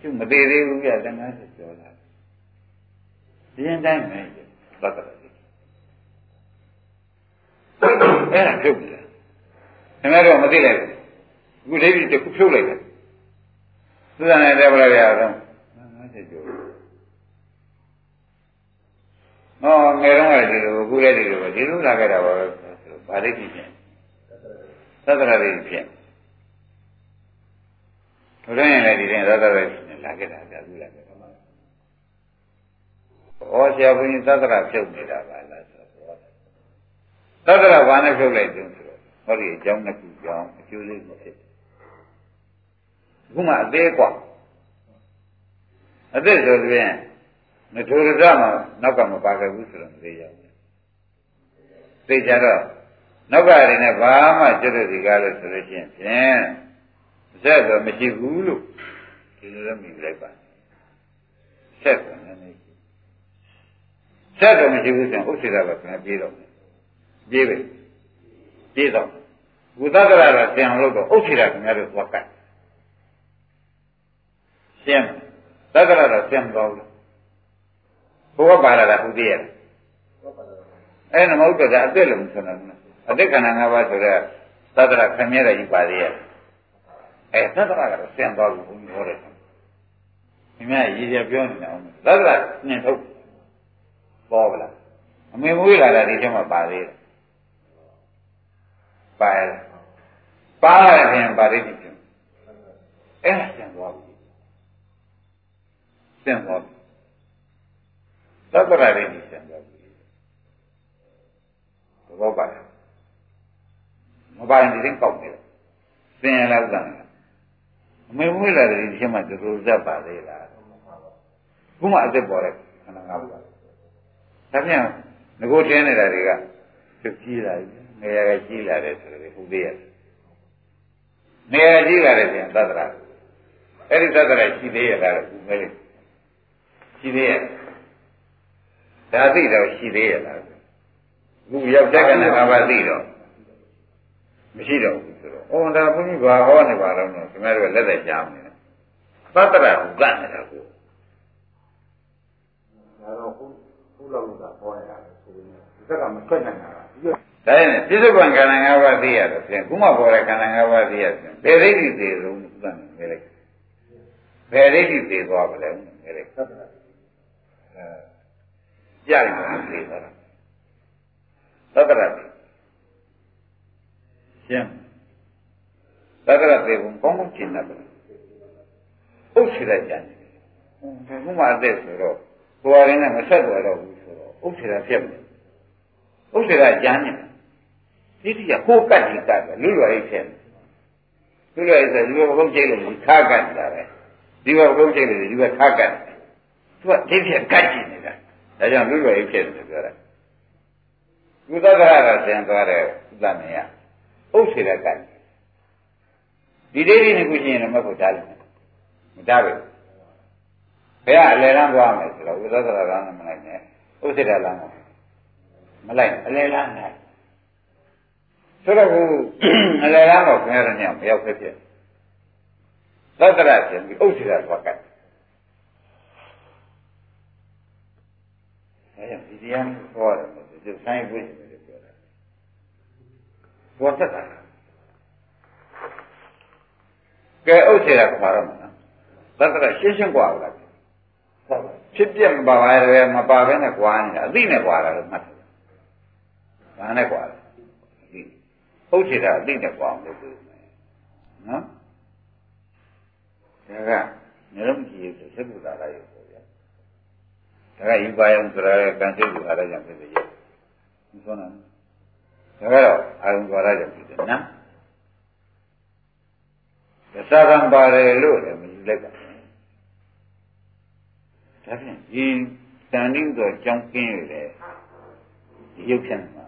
သူမသေးသေးဘူးပြတနာဆိုပြောလာဒီရင်တိုင်းမယ်သတ္တရာတိအဲ့ဒါဖြုတ်ပြီခင်ဗျားတို့မသိလိုက်ဘူးအခုလေးပြီးတစ်ခုဖြုတ်လိုက်တယ်သုဒ္ဓနဲ့တဲ့ဘယ်လိုရအောင်50ကျော်ဟောငယ်တော့ကဒီလိုအခုလည်းဒီလိုပဲဒီလိုလာခဲ့တာပါပဲဗာဒိဋ္ဌိဖြင့် သတ္တရာတိဖြင့်ဘုရားရင်လည်းဒီရင်သတ္တရာတိဖြင့်လာခဲ့တာကြအခုလာခဲ့တာဩဆရာဘုရင်သတ္တရာဖြုတ်နေတာပါလားဆိုတော့သတ္တရာဘာနဲ့ဖြုတ်လိုက်တုန်းဆိုတော့ဟောဒီအကြောင်းတစ်ခုကြောင်းအကျိုးလေးကိုဖြစ်ခုမှအသေးกว่าအသက်ဆိုရင်မထိုရဒမှာနောက်ကမပါခဲ့ဘူးဆိုတော့မသေးရဘူးသိကြတော့ နောက်ကရင်းနဲ့ဘာမှကျွတ်တဲ့ဒီကားလို့ဆိုလို့ရှိရင်ဖြင့်ဆက်တော့မရှိဘူးလို့ဒီလိုလည်းမြင်လိုက်ပါဆက်တော့လည်းဆက်တော့မရှိဘူးဆိုရင်ဥစ္စေတာကပြန်ပြေးတော့ပြေးပဲပြေးတော့ဝိသကရကဆင်အောင်လို့တော့ဥစ္စေတာခင်ဗျားတို့သွားကတ်ရှင်းသက္ကရတော့ရှင်းသွားဘူးဘုရားပါလာတာဟုတ်သေးရဲ့အဲ့ဒါမဟုတ်တော့အသက်လုံးဆိုတော့ အသက်ခန္ဓာ၅ပါးဆိုတော့သက္ကရခမြဲတယ်ယူပါသေးရဲ့အဲသက္ကရကတော့ရှင်းသွားဘူးဘုန်းကြီးဟောတယ်ခင်ဗျာရည်ရပြောနေတာအောင်သက္ကရနှင်ထုတ်ပေါ်ဗလားအမေမွေးလာတာဒီထဲမှာပါသေးတယ်ပါရပါရရင်ပါရိတိဖြစ်အဲ့ဒါဆင်သွားပြီဆင်သွားပြီသတ္တရရိတိဆင်သွားပြီဘောပါတယ် မပါရင်ဒီရင်ကောက်နေတယ်ဆင်ရလားဥဒ္ဒနာအမေမွေးလာတယ်ဒီချက်မှတူတူဇက်ပါသေးလားခုမှအစ်စ်ပေါ်တဲ့ခန္ဓာငါးပါးဒါပြန်ငကိုတင်းနေတာတွေကသူကြီးလာပြီနေရာကကြီးလာတယ်ဆိုတော့ဟုတ်သေးရဲ့နေရာကြီးလာတယ်ပြန်သတ္တရာအဲ့ဒီသတ္တရာရှိသေးရဲ့လားခုမဲလေးရှိသေးရဲ့ဒါသိတော့ရှိသေးရဲ့လားခုရောက်တဲ့ကနေ့ကဘာသိတော့ မရှိတော့ဘူးဆိုတော့အော်ဒါဘုန်းကြီးဘာဟောနေပါတော့နော်ခင်ဗျားတို့လက်သက်ကြားနေတယ်သတ္တရာကိုကတ်နေတာကိုဒါတော့ခုခုလောက်လို့သာဟောနေတာဆိုရင်ဒီကမထွက်နိုင်တာဒီဒါရင်ပြစ္ဆုတ်ကံခန္ဓာ၅ပါးသိရတော့ဖြင့်ခုမှပေါ်တဲ့ခန္ဓာ၅ပါးသိရဖြင့်ဘယ်ဒိဋ္ဌိသေးဆုံးသတ်နေလိုက်ဘယ်ဒိဋ္ဌိသေးသွားပါလဲနေလိုက်သတ္တရာအဲကြရင်တော့သိသွားတာသတ္တရာ ရှင်းသတ္တရသေဘုံကောင်းကောင်းရှင်းတတ်တယ်ဥစ္စေရကြတယ်ဘုမအသက်ဆိုတော့ကိုယ်ရင်းနဲ့မဆက်သွားတော့ဘူးဆိုတော့ဥစ္စေရဖြစ်မယ်ဥစ္စေရကြမ်းနေတယ်ဒီတိကကိုယ်ကတ်ဒီကတ်ပဲလူလွယ်ရေးဖြစ်တယ်လူလွယ်ရေးဆိုဒီဘဘုံကျိတ်လို့ခါကတ်တာပဲဒီဘဘုံကျိတ်လို့ဒီဘခါကတ်သူကဒီဖြစ်ကတ်ကြည့်နေတာဒါကြောင့်လူလွယ်ရေးဖြစ်တယ်ပြောတာကုသကရကဆင်သွားတဲ့ဥဒ္ဒနေယ ဥစ္စေရကတ်ဒီဒိဋ္ဌိနှစ်ခုရှိရင်လည်းမဟုတ်တားလိမ့်မယ်မတားဘူးဘယ်ကအလယ်လမ်းသွားမယ်ဆိုတော့ဝိသဒရာလမ်းမလိုက်နဲ့ဥစ္စေရလမ်းမလိုက်အလယ်လမ်းနိုင်ဆိုတော့ခုအလယ်လမ်းတော့ခင်ဗျားတို့ညမရောက်ဖြစ်ဖြစ်သတ္တရရှင်ပြီးဥစ္စေရသွားကတ်အဲဒီတရားဟောတယ်ဒီဆိုင်ဝိဇ္ဇာတွေပြောတာ ဘောသက်တာကဲဥစ္စေရကပါတော့မှာသတ္တရရှင်းရှင်းกว่าလားဖြစ်ပြမပါပါရဲမပါဘဲနဲ့ကွာနေတာအသိနဲ့ကွာတာလို့မှတ်တယ်။ဘာနဲ့ကွာလဲ။အသိ။ဟုတ်ချေတာအသိနဲ့ကွာအောင်လုပ်လို့နော်။ဒါကမျိုးလုံးကြည့်ဆိုသက္ကုတာရရုပ်ပေါ့ဗျာ။ဒါကယူပါယံဆိုတာကံစိတ်ကိုအားရကြဖြစ်တယ်ရဲ့။မဆိုးနိုင်ဘူး။ ဒါကတော့အာယုံသွားရကြဖြစ်တယ်နော်။သစ္စာကံပါတယ်လို့လည်းမယူလိုက်ပါဘူး။ဒါဖြင့်ဒီတန်တိဆိုကြောင်းကင်းရလေဒီရုပ်ဖြန့်မှာ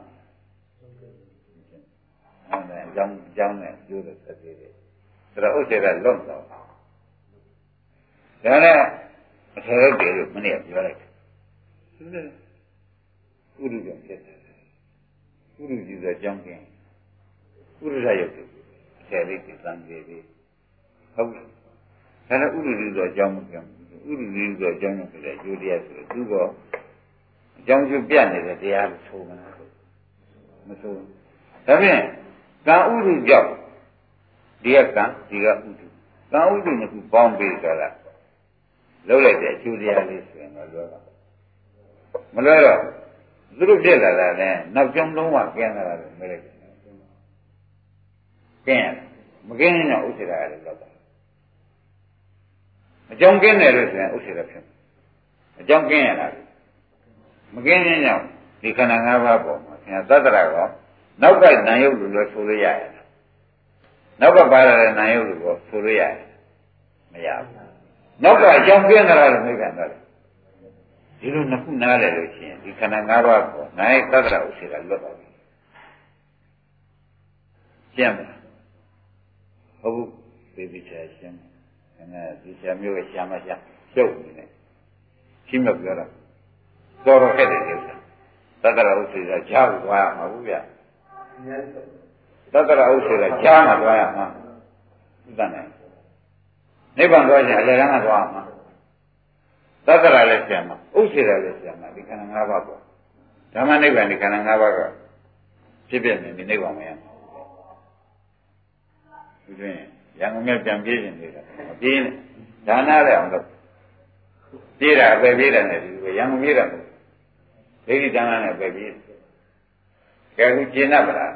အဲ့ဒါကြောင်းကြောင်းနဲ့ကျိုးတဲ့သက်သေးတယ်။ဒါတော့ဥစ္စေကလွတ်တော့ဒါနဲ့အထေရတည်းလို့မနေ့ကပြောလိုက်တယ်။ဥရုကြောင့်ဖြစ်တယ်။ ဥရုကြီးဆိုကြောင်းကင်းဥရရရုပ်အထေရလေးသံသေးသေးဟုတ်လားဒါနဲ့ဥရုကြီးဆိုကြောင်းမပြောဘူးဥရုကြီးဆိုကြောင်းနဲ့ဖြစ်တဲ့ကျိုးတရားဆိုတော့သူကအကြောင်းကျိုးပြနေတဲ့တရားကိုဆိုမှာမဆိုဒါဖြင့်ကံဥရုကြောင့်ဒီကကံဒီကဥရုကံဥရုနှစ်ခုပေါင်းပြီးကြတာလုံးလိုက်တဲ့အကျိုးတရားလေးဆိုရင်တော့လွယ်ပါမလွယ်တော့ သူတို့ပြက်လာတာနဲ့နောက်ကျောင်းလုံးဝကျင်းလာတာလို့မလိုက်ဘူးကျင်းမကျင်းရင်တော့ဥစ္စေတာလည်းလောက်ပါအကြောင်းကျင်းတယ်လို့ဆိုရင်ဥစ္စေတာဖြစ်အကြောင်းကျင်းရတာမကျင်းရင်ကြောင့်ဒီခန္ဓာ၅ပါးပေါ်မှာခင်ဗျာသတ္တရာကောနောက်ကနာယုတ်လို့လည်းဆိုလို့ရရဲ့နောက်ကပါရတဲ့နာယုတ်လို့ဆိုလို့ရရဲ့မရဘူးနောက်ကအကြောင်းပြနေတာလို့မိကန်တော့ ဒီလိုနှစ်ခုနားလည်လို့ရှိရင်ဒီခန္ဓာ၅ပါးကိုနိုင်သတ္တရာဥစ္စေကလွတ်သွားပြီရှင်းမလားဟုတ်ဘူးသေသေးချာရှင်းတယ်အဲဒီဆရာမျိုးရဲ့ရှားမရှားကျုပ်နေတယ်ရှင်းမပြောတာတော်တော်ခဲ့တယ်ဥစ္စာသတ္တရာဥစ္စေကကြားကိုသွားရမှာဘူးဗျသတ္တရာဥစ္စေကကြားမှာသွားရမှာဥဒ္ဒနဲ့နိဗ္ဗာန်သွားရင်အလယ်ကမ်းကသွားမှာ သတ္တရာလည်းပြန်မှာဥစ္စေရလည်းပြန်မှာဒီခန္ဓာ၅ပါးပေါ့ဓမ္မနိဗ္ဗာန်ဒီခန္ဓာ၅ပါးကဖြစ်ပြနေဒီနိဗ္ဗာန်မရဘူးဒီတွင်ရံကုန်မြတ်ပြန်ပြေးနေတယ်မပြေးနဲ့ဒါနလည်းအောင်လို့ပြေးတာပဲပြေးတယ်နဲ့ဒီရံကုန်ပြေးတာဒိဋ္ဌိဒါနနဲ့ပဲပြေးကဲခုကျင့်납ပါလား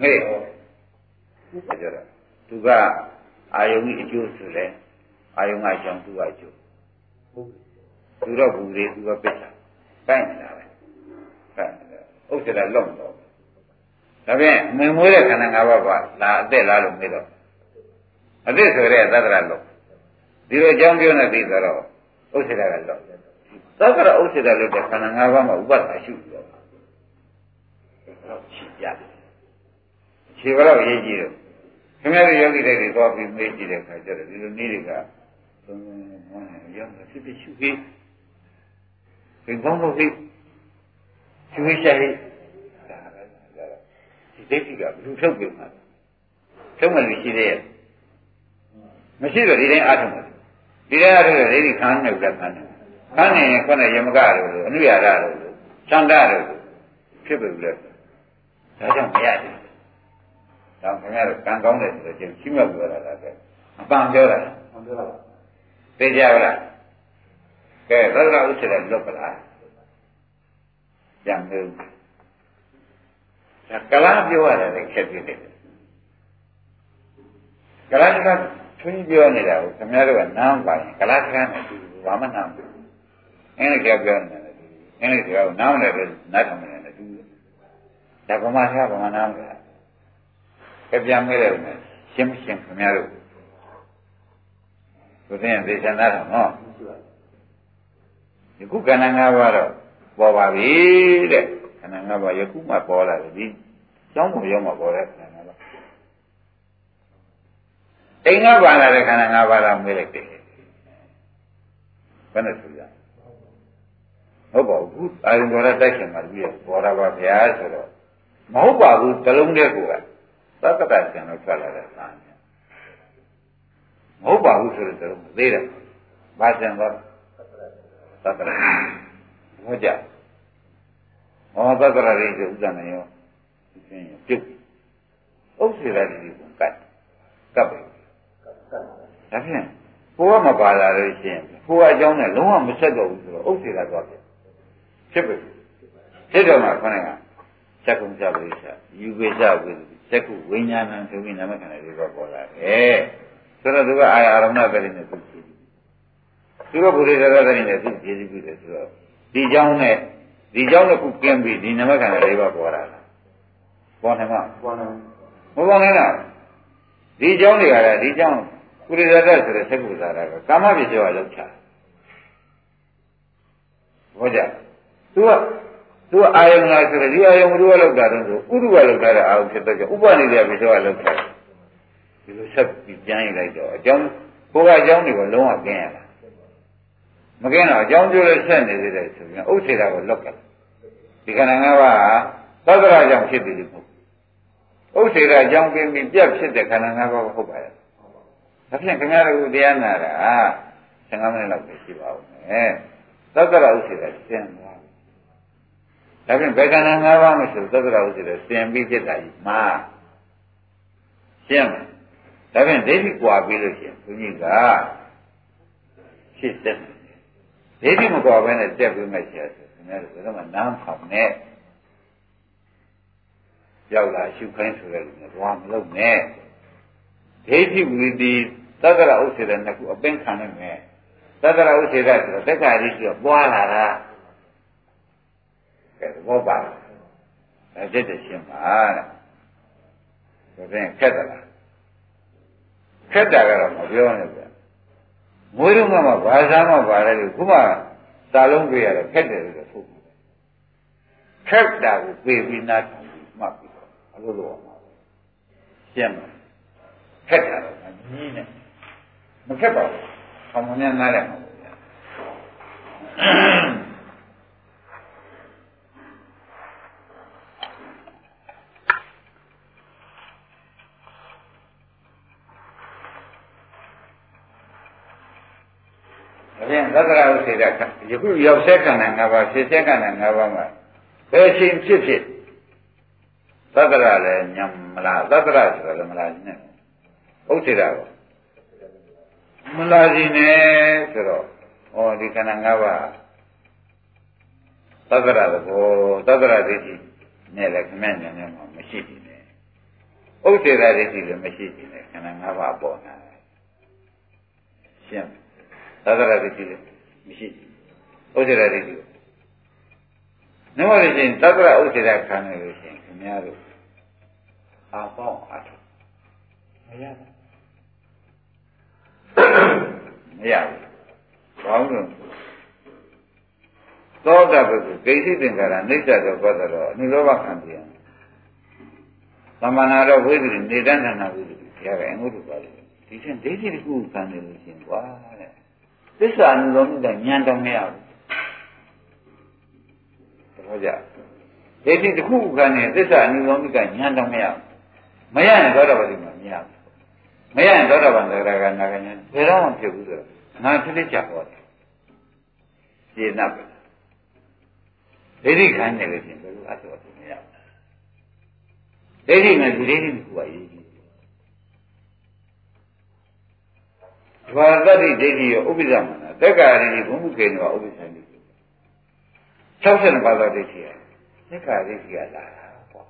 မေ့ဒါကြတော့သူကအာယုံကြီးအကျိုးဆိုလဲ အာယုံကအကြောင်းသူကအကျိုးသူတော့ဘူးလေသူကပစ်တာကိုက်နေတာပဲကိုက်နေတာဥစ္စာလုံးတော့ဒါဖြင့်မင်မွေးတဲ့ခန္ဓာ၅ပါးကလာအသက်လားလို့မေးတော့အသက်ဆိုရဲသတ္တရလုံးဒီလိုအကြောင်းပြောနေပြီဆိုတော့ဥစ္စာကလုံးသတ္တရဥစ္စာလို့တဲ့ခန္ဓာ၅ပါးမှာဥပဒနာရှိပြီးတော့ရှိကြခြေကတော့ရေးကြည့်တော့ခင်ဗျားတို့ယောဂီတွေတော့ပြီးမေးကြည့်တဲ့ခါကျတော့ဒီလိုနည်းတွေက သုံးသုံးရောက်နေဖြစ်ဖြစ်ရှုပြီးဘယ်ကောင်းလို့ဖြစ်ရှုရှိရှိဒါပဲဒါဒီဒိဋ္ဌိကဘယ်လိုထုတ်ပြမှာထုတ်မှလို့ရှိသေးရဲ့မရှိတော့ဒီတိုင်းအားထုတ်မှာဒီတိုင်းအားထုတ်တဲ့ဒိဋ္ဌိခန်းနေကြခန်းနေခန်းနေရင်ခုနယမကတို့လိုအနုရဒတို့လိုသန္တာတို့ဖြစ်ပြီလေဒါကြောင့်မရတယ်။ဒါခင်ဗျားတို့ကံကောင်းတယ်ဆိုတော့ကျင်းရှိမှပြောတာလားကအပန်ပြောတာ။ဟုတ်ပြောတာ။ သိကြပါလား။ကဲသဒ္ဒရာဥစ္စာလွတ်ပလား။ကြံလို့ဒါကလားပြောရတယ်ခက်ပြည့်တယ်။ကလားကထွင်းပြောနေတာကိုခင်ဗျားတို့ကနားပါရင်ကလားကနဲ့တူဘာမှနားမဘူး။အင်းလည်းကြောက်ပြောနေတယ်။အင်းလည်းကြောက်နားမလဲလို့နားထောင်နေတယ်တူတယ်။ဒါဗမာရှားဗမာနားမလဲ။ကြပြန်မဲတယ်ရှင်းမရှင်းခင်ဗျားတို့ ကိုသိရင်သေချာနားတော့နော်ယခုကဏ္ဍ၅ပါးတော့ပေါ်ပါပြီတဲ့ခန္ဓာ၅ပါးယခုမှပေါ်လာတယ်ဒီကျောင်းပုံရောက်မှပေါ်တဲ့ခန္ဓာ၅ပါးအိမ်ကပါလာတဲ့ခန္ဓာ၅ပါးတော့မေးလိုက်တယ်ဘယ်နဲ့ဆိုရဟုတ်ပါဘူးအာရုံတော်တိုက်ခင်မှာပြီးပေါ်တာပါဗျာဆိုတော့မဟုတ်ပါဘူးတလုံးတည်းကိုကသတ္တတကျန်တော့ထွက်လာတဲ့သာညာ မဟုတ်ပါဘူးဆိုတော့သေးတယ်ဘာကျန်တော့သတ္တရဟောကြဟောသတ္တရရိဆိုဥဒ္ဒနာရောသင်ပြုတ်ဥစ္စေရတိကိုကတ်ကပ်ပဲဒါဖြင့်ကိုကမပါလာလို့ရှိရင်ကိုကအကြောင်းနဲ့လုံးဝမဆက်တော့ဘူးဆိုတော့ဥစ္စေရသွားတယ်ဖြစ်ပြီဖြစ်တော့မှခဏကစက္ကုံစပရိစ္ဆယူပေစဝိသုစက္ခုဝိညာဏံဆိုပြီးနာမခန္ဓာတွေပေါ်လာတယ် ဆိုတော့သူကအာရမဏပရိနဲ့သူကြည့်သူကဘုရားရတ္တရိနဲ့သူကြည့်ပြီးတယ်ဆိုတော့ဒီเจ้าနဲ့ဒီเจ้าနဲ့ခုကင်းပြီးဒီနာမခန္ဓာတွေပေါ်လာတာပေါ်နေမှာပေါ်နေမပေါ်နေလားဒီเจ้าတွေကလည်းဒီเจ้าကုရိရတ္တဆိုတဲ့သက္ကုဇာတာကကာမပစ္စယောလောက်ချဘောကြသူကသူအာယုံလားဆိုတော့ဒီအာယုံဘုရားလောက်တာတော့ဆိုဥရုကလောက်တာတဲ့အာယုံဖြစ်တော့ဥပနိဒေပစ္စယောလောက်တာ ဒီလိုဆက်ပြီးကျမ်းရလိုက်တော့အကြောင်းကိုကအကြောင်းတွေကိုလုံးဝကျင်းရတာမကင်းတော့အကြောင်းကျိုးလည်းဆက်နေသေးတယ်ဆိုရင်ဥစ္စေတာကိုလောက်ကဒီခန္ဓာ၅ပါးဟာသတ္တရာကြောင့်ဖြစ်တယ်လို့မဟုတ်ဥစ္စေတာအကြောင်းကင်းပြီးပြတ်ဖြစ်တဲ့ခန္ဓာ၅ပါးကိုဟုတ်ပါရဲ့ဒါဖြင့်ခင်ဗျားတို့တရားနာတာ15မိနစ်လောက်ပဲရှိပါဦးမယ်သတ္တရာဥစ္စေတာရှင်းသွားဒါဖြင့်ဘယ်ခန္ဓာ၅ပါးမဆိုသတ္တရာဥစ္စေတာရှင်းပြီးဖြစ်တာကြီးမှာရှင်းမယ် ဒါဖြင့်ဒိဋ္ဌိကွာပြီးလို့ရှိရင်ဘုန်းကြီးကဖြစ်တဲ့ဒိဋ္ဌိမကွာဘဲနဲ့တက်ပြီးမှရှာဆိုခင်ဗျားတို့ဘယ်တော့မှနားဖောင်နဲ့ရောက်လာရှုခိုင်းဆိုတဲ့လူနဲ့ဘာမလုပ်နဲ့ဒိဋ္ဌိဝီတိသက္ကရာဥစ္စေတဲ့နှစ်ခုအပင်ခံနိုင်မယ်သက္ကရာဥစ္စေတဲ့ဆိုတော့တက္ကရာကြီးကပွားလာတာကဲဘောပါအဲတက်တဲ့ရှင်းပါတဲ့ဒါဖြင့်ခက်တယ်လား ခက်တာကတော့မပြောနဲ့ဗျမွေးတော့မှဘာသာမှပါတယ်လို့ခုမှစာလုံးပြရတယ်ခက်တယ်လို့ဆိုခက်တာကိုပြေးပြီးနားထောင်ပြီးမှတ်ပြီးတော့အလိုလိုအောင်ရှင်းမှာခက်တာတော့ကြီးနေမခက်ပါဘူး။အောင်မများနားတယ်မှာဗျာ။ဒါပြန် သတ္တရာဥစေတယခုရောက်ဆက်ခန္ဓာ၅ပါးဖြစ်ဆက်ခန္ဓာ၅ပါးမှာဘယ်ချိန်ဖြစ်ဖြစ်သတ္တရာလည်းညံမလားသတ္တရာဆိုတော့လည်းမလားနဲ့ဥစေတကောမလာစီနဲ့ဆိုတော့ဩဒီခန္ဓာ၅ပါးသတ္တရသဘောသတ္တရဒိဋ္ဌိနဲ့လည်းခမည်းဉာဏ်နဲ့မှမရှိဘူးနဲ့ဥစ္စေတာဒိဋ္ဌိလည်းမရှိဘူးနဲ့ခန္ဓာ၅ပါးပေါ်လာတယ်ရှင်းသဒ္ဒရာဒိဋ္ဌိလည်း မရှိဘူးဥစ္စေတာဒိဋ္ဌိနမောလို့ရှိရင်သတ္တရဥစ္စေတာခံရလို့ရှိရင်ခင်ဗျားတို့အာပေါင်းအထုမရဘူးမရဘူးဘာလို့သောတာပတိဂိသိသင်္ကာရအိဋ္ဌတော့ပတ်တော့အနုလောဘခံပြန်သမဏတော့ဝိသုနေတဏ္ဍနာဝိသုရခဲ့အမှုတို့ပါလေဒီချင်းဒိဋ္ဌိတစ်ခုခံနေလို့ရှင်ကွာတဲ့ သစ္စာအနုလောမိတဲ့ဉာဏ်တော့မရဘူးသဘောကျဒိဋ္ဌိတစ်ခုခံနေသစ္စာအနုလောမိကဉာဏ်တော့မရဘူးမရရင်သောတာပတိမှာမရဘူးမရရင်သောတာပန်သရဂနာကဉာဏ်ဘယ်တော့မှဖြစ်ဘူးဆိုတော့ငါဖြစ်ဖြစ်ကြဟောတယ်ရှင်း납ပဲဒိဋ္ဌိခံနေလို့ရှင်ဘယ်လိုအဆောသူမရဘူးဒိဋ္ဌိနဲ့ဒီဒိဋ္ဌိကဘာရေးကြီး ဘာတတိဒိဋ္ဌိရောဥပ္ပဇ္ဇမနာတက္ကာရိဘုမှုကေနောဥပ္ပဇ္ဇတိ62ပါးသောဒိဋ္ဌိရတက္ကာရိကလာတာပေါ့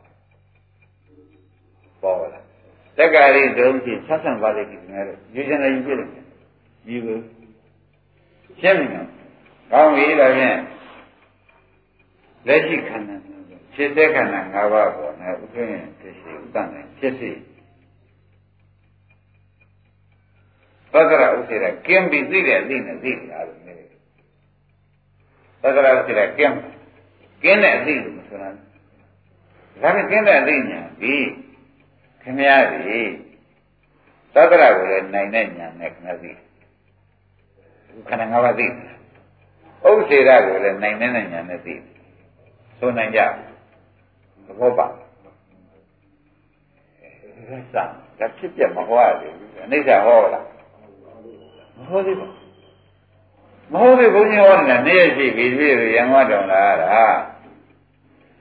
ပေါ်လာတက္ကာရိဒုံချင်း62ပါးဒိဋ္ဌိငါတို့ယူချင်တယ်ယူပြတယ်ယူဘူးရှင်းပြီနော်ကောင်းပြီဒါဖြင့်လက်ရှိခန္ဓာဖြစ်တဲ့ခန္ဓာ၅ပါးပေါ်နဲ့ဥပ္ပယဖြစ်စီဥပ္ပနဲ့ဖြစ်စီ သတ္တရဥစ္စေရကင်းပြီးသိတဲ့အသိနဲ့သိတာလို့နေတယ်သတ္တရဥစ္စေရကင်းကင်းတဲ့အသိလို့မဆိုနိုင်ဘူးဒါပေမဲ့ကင်းတဲ့အသိညာပြီးခင်ဗျားဒီသတ္တရကိုလည်းနိုင်တဲ့ညာနဲ့ခင်ဗျားသိခန္ဓာ၅ပါးသိတယ်ဥစ္စေရကိုလည်းနိုင်တဲ့ညာနဲ့သိတယ်ဆိုနိုင်ကြသဘောပါအဲစံဒါဖြစ်ပြမဟောရသေးဘူးအနိစ္စဟောလား မဟောသေးဘူးမဟုတ်ဘူးဘုန်းကြီးဟောနေတာနေ့ရက်ရှိပြီပြည့်ရံဝတောင်လာတာ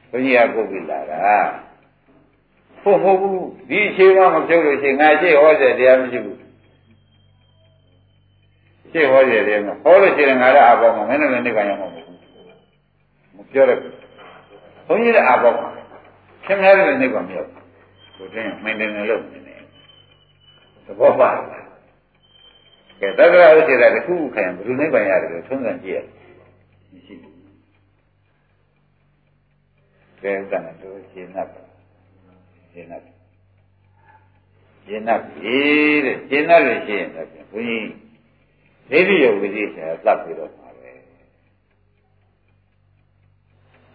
ဘုန်းကြီးကပုတ်ပြီလာတာဟုတ်ဟုတ်ဘူးဒီအချိန်မှမပြုတ်လို့ရှိရင်ငါရှိဟောတဲ့တရားမရှိဘူးရှိဟောတဲ့တရားမဟောလို့ရှိရင်ငါလည်းအပေါ်မှာမင်းတို့လည်းနေကြရမှာမဟုတ်ဘူးမပြောရဘူးဘုန်းကြီးလည်းအာပေါက်ပါခင်ဗျားတို့လည်းနေပါမရောက်ဘူးသူတင်မင်းတင်နေလို့နေနေသဘောပါလား ကဲသက္ကရာဥစ္စေတာတစ်ခုခုခံဘယ်လိုနဲ့ပိုင်ရတယ်လို့သုံးသပ်ကြည့်ရတယ်မရှိဘူးကဲဥက္ကဏတို့ရှင်းတ်ရှင်းတ်ရှင်းတ်ပြီတဲ့ရှင်းတ်လို့ရှင်းရင်တော့ဘုရင်ဒိဋ္ဌိယဝိသိဆရာသတ်ပြီးတော့မှာပဲ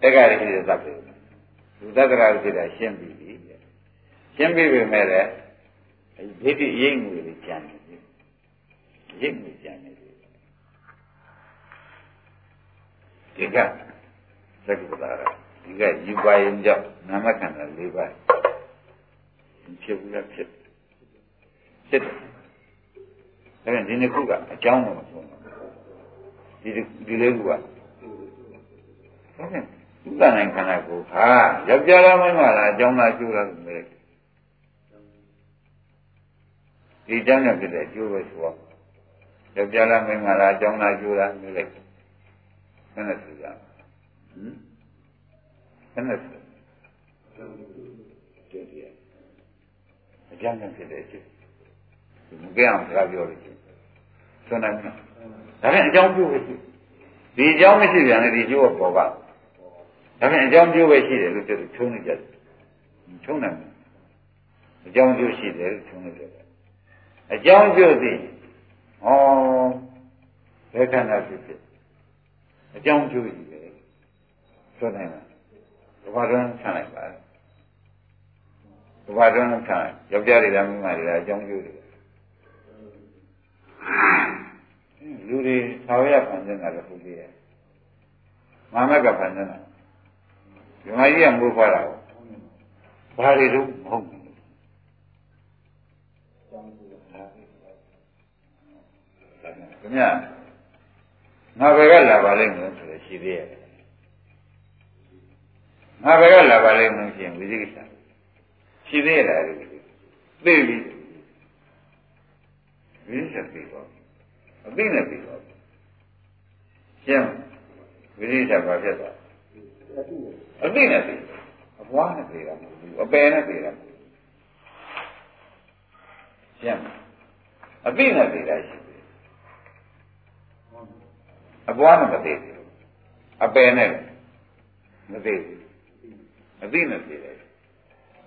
တက္ကရာဥစ္စေသတ်ပြီးလူသက္ကရာဥစ္စေတာရှင်းပြီးပြီရှင်းပြီးပြီမဲ့လည်းဒိဋ္ဌိအရင်ငွေလေးကျန်တယ် ရိပ်ငွေကြံနေတယ်ဒီကသက္ကရာဒီကယူပါရင်ကြောင့်နာမခန္ဓာ၄ပါးဖြစ်ဘူးလားဖြစ်ဖြစ်တယ်အဲ့ဒါဒီနှစ်ခုကအကြောင်းတော့မဆုံးဘူးဒီဒီလေးခုကဟုတ်ကဲ့ဥပ္ပနိုင်ခန္ဓာကိုဟာယောက်ျားလားမင်းမလားအကြောင်းလားကျိုးလားလို့မေးဒီအကြောင်းကြောင့်ဖြစ်တဲ့အကျိုးပဲဆိုတော့ ယောက်ျားလားမင်းမလားအကြောင်းလားကျိုးလားမေးလိုက်ဘယ်နဲ့ဆိုကြဟမ်ဘယ်နဲ့ဆိုတဲ့ဒီအကြောင်းကြောင့်ဖြစ်တဲ့အကျိုးမကဲအောင်စကားပြောလို့ဆိုနိုင်မှာဒါဖြင့်အကြောင်းကျိုးပဲရှိဒီအကြောင်းမရှိပြန်လေဒီကျိုးကပေါ်ပါဒါဖြင့်အကြောင်းကျိုးပဲရှိတယ်လို့ပြောထုံးနေကြတယ်ထုံးနိုင်တယ်အကြောင်းကျိုးရှိတယ်လို့ထုံးနေကြတယ်အကြောင်းကျိုးသိ ဟောဘယ်ခန္ဓာဖြစ်ဖြစ်အကြောင်းကျိုးရှိတယ်ဆိုနိုင်လားဘာတွန်းဆန်းလိုက်ပါဘာတွန်းဆန်းယောက်ျားတွေလားမိန်းမတွေလားအကြောင်းကျိုးတွေလူတွေသာဝရဖန်ဆင်းတာလည်းဟုတ်သေးရဲ့မမကဖန်ဆင်းတာဒီမကြီးကမိုးဖွားတာဘာတွေတော့မဟုတ်ဘူး ခင်ဗျာငါဘယ်ကလာပါလိမ့်မလို့ဆိုရရှိသေးရဲ့ငါဘယ်ကလာပါလိမ့်မလို့ရှိရင်ဝိသိကိစ္စရှိသေးရဲ့လားသိပြီဝိသိကိစ္စပြီးတော့အသိနဲ့ပြီးတော့ရှင်းဝိသိကိစ္စဘာဖြစ်သွားအသိနဲ့ပြီးအပွားနဲ့ပြေတာမဟုတ်ဘူးအပယ်နဲ့ပြေတာမဟုတ်ဘူးရှင်းမလားအပိနဲ့ပြေတာရှိတယ် အပွားနဲ့မသေးဘူးအပယ်နဲ့မသေးဘူးအသိနဲ့သေးတယ်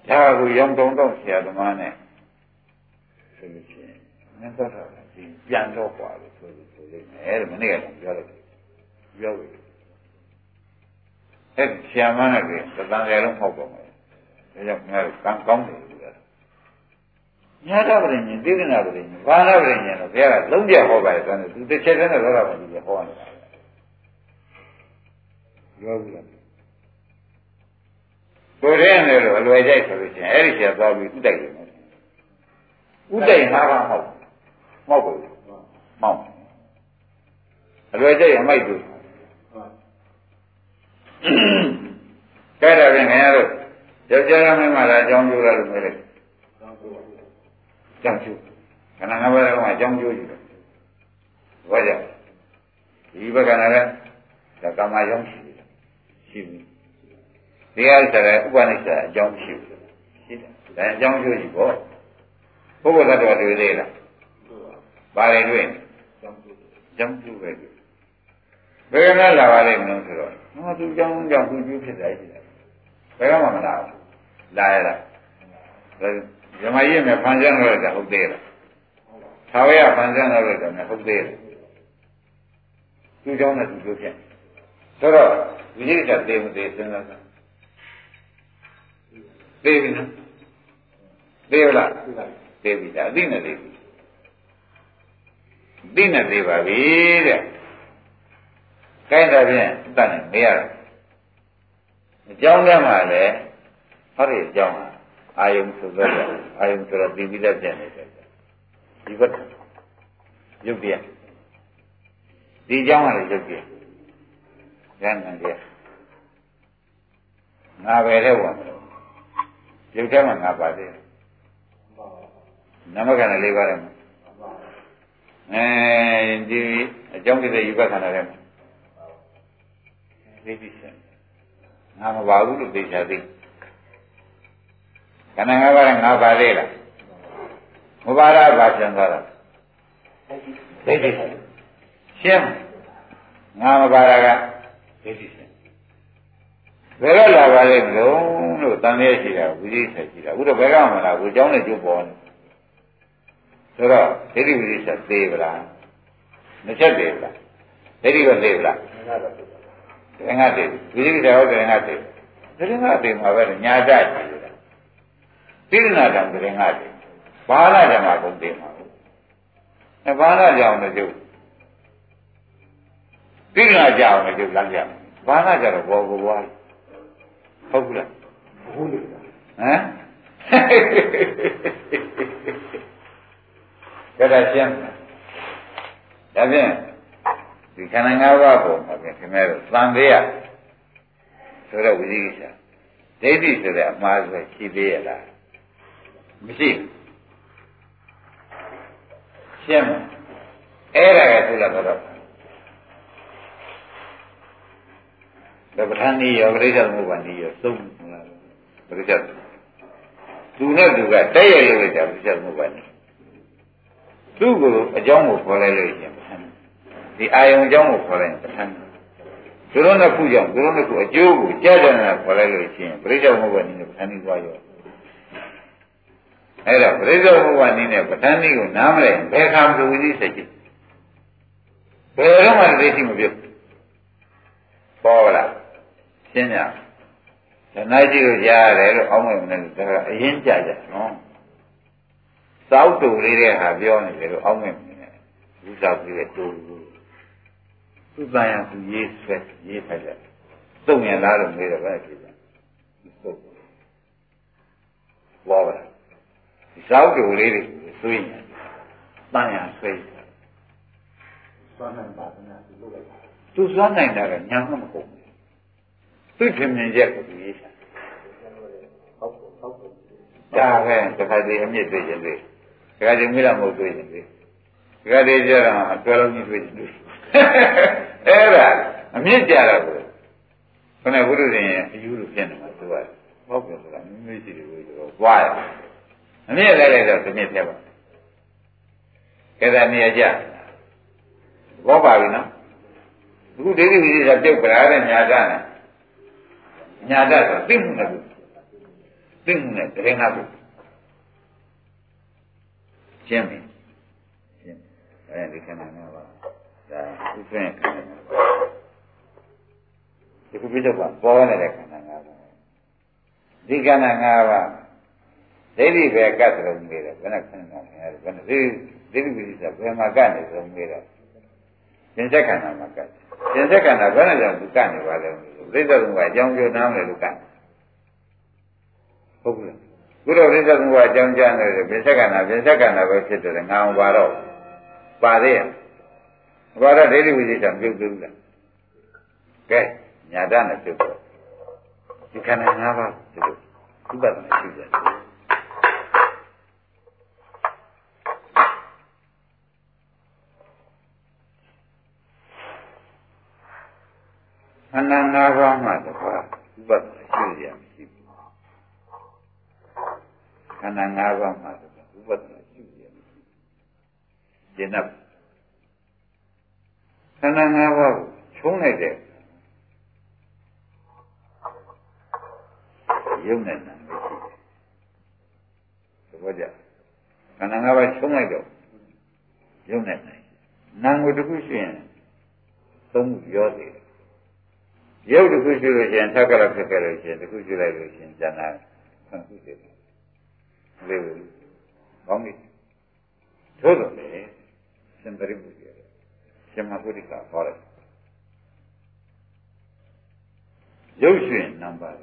ဒါကိုရောင်တောင်းတောင်းဆရာသမားနဲ့ဆိုလို့ရှိရင်ငါသက်တာဒီပြန်တော့ပါလို့ဆိုလို့ဆိုလိမ့်မယ်အဲ့ဒါမနေ့ကတော့ပြောလိုက်ပြောလိုက်အဲ့ဆရာမနဲ့ကသံဃာလုံးဟောက်ပါမယ်ဒါကြောင့်ငါကံကောင်းတယ် ညာတာပရိညင်သေဒနာပရိညင်ဘာနာပရိညင်တော့ဘုရားကလုံးပြဟောပါတယ်ဆိုတော့သူတစ်ချက်တည်းနဲ့သောတာပန်ကြီးဟောနေတာပြောဘူးလားကိုယ်တည်းနဲ့တော့အလွယ်ကြိုက်ဆိုလို့ရှိရင်အဲ့ဒီဆရာသွားပြီးဥတိုက်တယ်ဥတိုက်မှာပါဟုတ်မဟုတ်ဘူးမောင်းအလွယ်ကြိုက်အမိုက်တို့ကဲဒါဖြင့်ခင်ဗျားတို့ယောက်ျားကမင်းမလားအကြောင်းကျိုးလားလို့မေးလို က်ကြောင်းကျိုးခဏငါးပါးကအကြောင်းကျိုးယူတယ်ဘာကြောင့်ဒီဘက်ကလည်းဒါကာမယောင်းရှိတယ်ရှိပြီတရားဆိုတဲ့ဥပနိစ္စအကြောင်းရှိဘူးရှိတယ်ဒါအကြောင်းကျိုးကြီးပေါ့ပုဂ္ဂိုလ်သတ္တဝါတွေသေးလားဘာတွေတွေ့ကြောင်းကျိုးပဲဘယ်ကလာပါလိမ့်မလို့ဆိုတော့ဟောသူကြောင်းကြောင့်သူကျိုးဖြစ်တယ်ရှိတယ်ဘယ်ကမှမလာဘူးလာရလား ဇမကြီးမြဖန်ဆန်းလို့လည်းဟုတ်သေးလားသာဝရဖန်ဆန်းလို့လည်းဟုတ်သေးလားသူကြောင့်လည်းသူကျိုးဖြစ်ဆိုတော့ဝိသေကသေမသေးစဉ်းစားတာသေပြီနော်သေလားသေပြီဒါအသိနဲ့သေပြီသိနဲ့သေပါပြီတဲ့ကိုင်းတာဖြင့်တတ်နေမရတော့အကြောင်းထဲမှာလည်းဟောဒီအကြောင်းဟာ အာယုံဆိုတော့အာယုံဆိုတော့ဒီပြီးတဲ့ပြန်နေတယ်ဒီဘက်ရုပ်ပြဒီအကြောင်းကလည်းရုပ်ပြဉာဏ်နဲ့ကြငါပဲတဲ့ဝင်ရုပ်ထဲမှာငါပါသေးတယ်နမခန္ဓာလေးပါးတယ်အဲဒီအကြောင်းဖြစ်တဲ့ယူဘခန္ဓာထဲမှာသိသိရှင်ငါမပါဘူးလို့သိချသိ ခန္ဓာ၅ပါးကငါပါသေးလားမပါရပါပြန်သွားတာသိသိရှင်းငါမပါရကသိသိရှင်ဘယ်တော့လာပါလဲလုံးလို့တန်ရဲရှိတာဝိသိဆက်ရှိတာအခုတော့ဘယ်ကမှလာဘူးအကြောင်းနဲ့ကျုပ်ပေါ်နေဆိုတော့ဒိဋ္ဌိဝိသိဆက်သေးပလားမချက်သေးပလားဒိဋ္ဌိကသေးပလားတရင်ကတည်းဝိသိကိဟုတ်တရင်ကတည်းတရင်ကတည်းမှာပဲညာတတ်တယ် လို့သိရနာတံတရင်ကတည်းဘာလာဓမ္မကုန်တည်းမှာအဲဘာလာကြောင့်လည်းကျုပ်သိရနာကြောင့်လည်းကျုပ်လမ်းကြဘာလာကြတော့ဘောဘောဘွားဟုတ်ဘူးလားဟုတ်လေဟမ်ကြတာရှင်းဒါဖြင့်ဒီခန္ဓာ၅ပါးပုံမှာပြင်ခင်ဗျားတို့သံသေးရဆိုတော့ဝိသိကိစ္စဒိဋ္ဌိဆိုတဲ့အမှားဆိုရှိသေးရလား မရှိဘူးရှင်းမအဲ့ဒါကသုလတော်တော့ဒါပဋ္ဌာန်းဤရောပရိစ္ဆေသမုပ္ပါဒ်ဤရောသုံးလားပရိစ္ဆေသူနဲ့သူကတည့်ရလို့ကြပရိစ္ဆေသမုပ္ပါဒ်သူ့ကိုအကြောင်းကိုခေါ်လိုက်လို့ရှင်ဒီအာယုံအကြောင်းကိုခေါ်လိုက်ရင်ပဋ္ဌာန်းသူတို့နှစ်ခုကြောင့်သူတို့နှစ်ခုအကျိုးကိုကြားကြတာခေါ်လိုက်လို့ရှိရင်ပရိစ္ဆေသမုပ္ပါဒ်နည်းနဲ့ပဋ္ဌာန်းသွားရော အဲ့တော့ပရိစ္ဆေသမုပ္ပါဒ်နည်းနဲ့ပဋ္ဌာန်းနည်းကိုနားမလဲဘယ်ခါမှဝိသိစိတ်ကြီးဘယ်တော့မှသိရှိမပြုတ်ပေါ်လာရှင်းကြဓနကြီးကိုကြားရတယ်လို့အောင်းဝင်နေတယ်ဒါကအရင်ကြကြနော်စောက်တူလေးတဲ့ဟာပြောနေတယ်လို့အောင်းဝင်နေတယ်ဘုရားကြီးရဲ့တူသူ့တန်ရသူရေးဆွဲရေးဖိုက်တယ်တုံရလားလို့မေးတယ်ပဲဖြစ်တယ်သုတ်ဘောပါဒီ စောက်တူလေးတွေသွင်းတယ်တန်ရဆွဲစွမ်းနိုင်ပါ့သူလုပ်လိုက်သူစွမ်းနိုင်တာကညာမှမဟုတ်ဘူးသူ့ထင်မြင်ချက်ကိုသူရေးချာဟုတ်ဟုတ်ဒါပဲတခါတည်းအမြင့်တွေ့ရင်တွေ့တခါတည်းမိလာမဟုတ်တွေ့ရင်တွေ့တခါတည်းကျတော့အတွဲလုံးကြီးတွေ့ရင်တွေ့အဲ့ဒါအမြင့်ကြတော့ဘူးခொနဲ့ဘုရုရှင်ရဲ့အယူလိုဖြစ်နေမှာသူကဟုတ်ကဲ့ဆိုတာမိမိရှိတယ်ကိုတော့သွားရ အမြဲလိုက်လိုက်တော့ဒီမြစ်ထဲပါကဲဒါနေရာကြဘောပါပြီနော်အခုဒိဋ္ဌိဝိသေသပြုတ်ပရာတဲ့ညာတနဲ့ညာတဆိုသိမှုနဲ့သိမှုနဲ့တရင်နာဘူးရှင်းပြီရှင်းအဲဒီခဏနဲ့ပါဒါဥစ္စာခဏနဲ့ဒီခုပြတော့ပေါ်နေတဲ့ခန္ဓာ၅ပါးဒီခန္ဓာ၅ပါး ဒိဋ္ဌိပဲကတ်တယ်မေးတယ်ဘယ်နဲ့ခဏနဲ့ခင်ရတယ်ဘယ်နဲ့ဒီဒိဋ္ဌိဝိသေသဘယ်မှာကတ်နေဆိုမေးတော့သင်္ဆက်ခန္ဓာမှာကတ်သင်္ဆက်ခန္ဓာဘယ်နဲ့ကြောင့်သူကတ်နေပါလဲပြိဿသုံးကအကြောင်းပြောနားမလဲလို့ကတ်ဟုတ်ပြီဘုရားပြိဿသုံးကအကြောင်းကြားနေတယ်ပြိဿခန္ဓာပြိဿခန္ဓာပဲဖြစ်တယ်ငါအောင်ပါတော့ပါသေးရဲ့ဘာတော့ဒိဋ္ဌိဝိသေသပြုတ်သေးလားကဲညာတနဲ့ပြုတ်တော့ဒီခန္ဓာ၅ပါးဒီလိုဥပဒနာရှိတယ် ခန္ဓာ၅ပါးမှတပါးဥပဒနာရှိရမရှိဘူးခန္ဓာ၅ပါးမှတပါးဥပဒနာရှိရမရှိဘူးဒီနောက်ခန္ဓာ၅ပါးကိုချုံးလိုက်တဲ့ရုပ်နဲ့နာမရှိဘူးသဘောကျခန္ဓာ၅ပါးချုံးလိုက်တော့ရုပ်နဲ့နာနာငွေတစ်ခုရှိရင်သုံးခုပြောသေးတယ် ရုပ်တစ်ခုရှိလို့ရှိရင်ထက်ကလည်းဖြစ်ခဲ့လို့ရှိရင်တစ်ခုရှိလိုက်လို့ရှိရင်ကျန်တာဆံခုသေးတယ်လေးဘူးကောင်းပြီသို့တော်လေစင်တရိပုပြတယ်ရှင်မဂုတိကဟောတယ်ရုပ်ရှင်နံပါတ်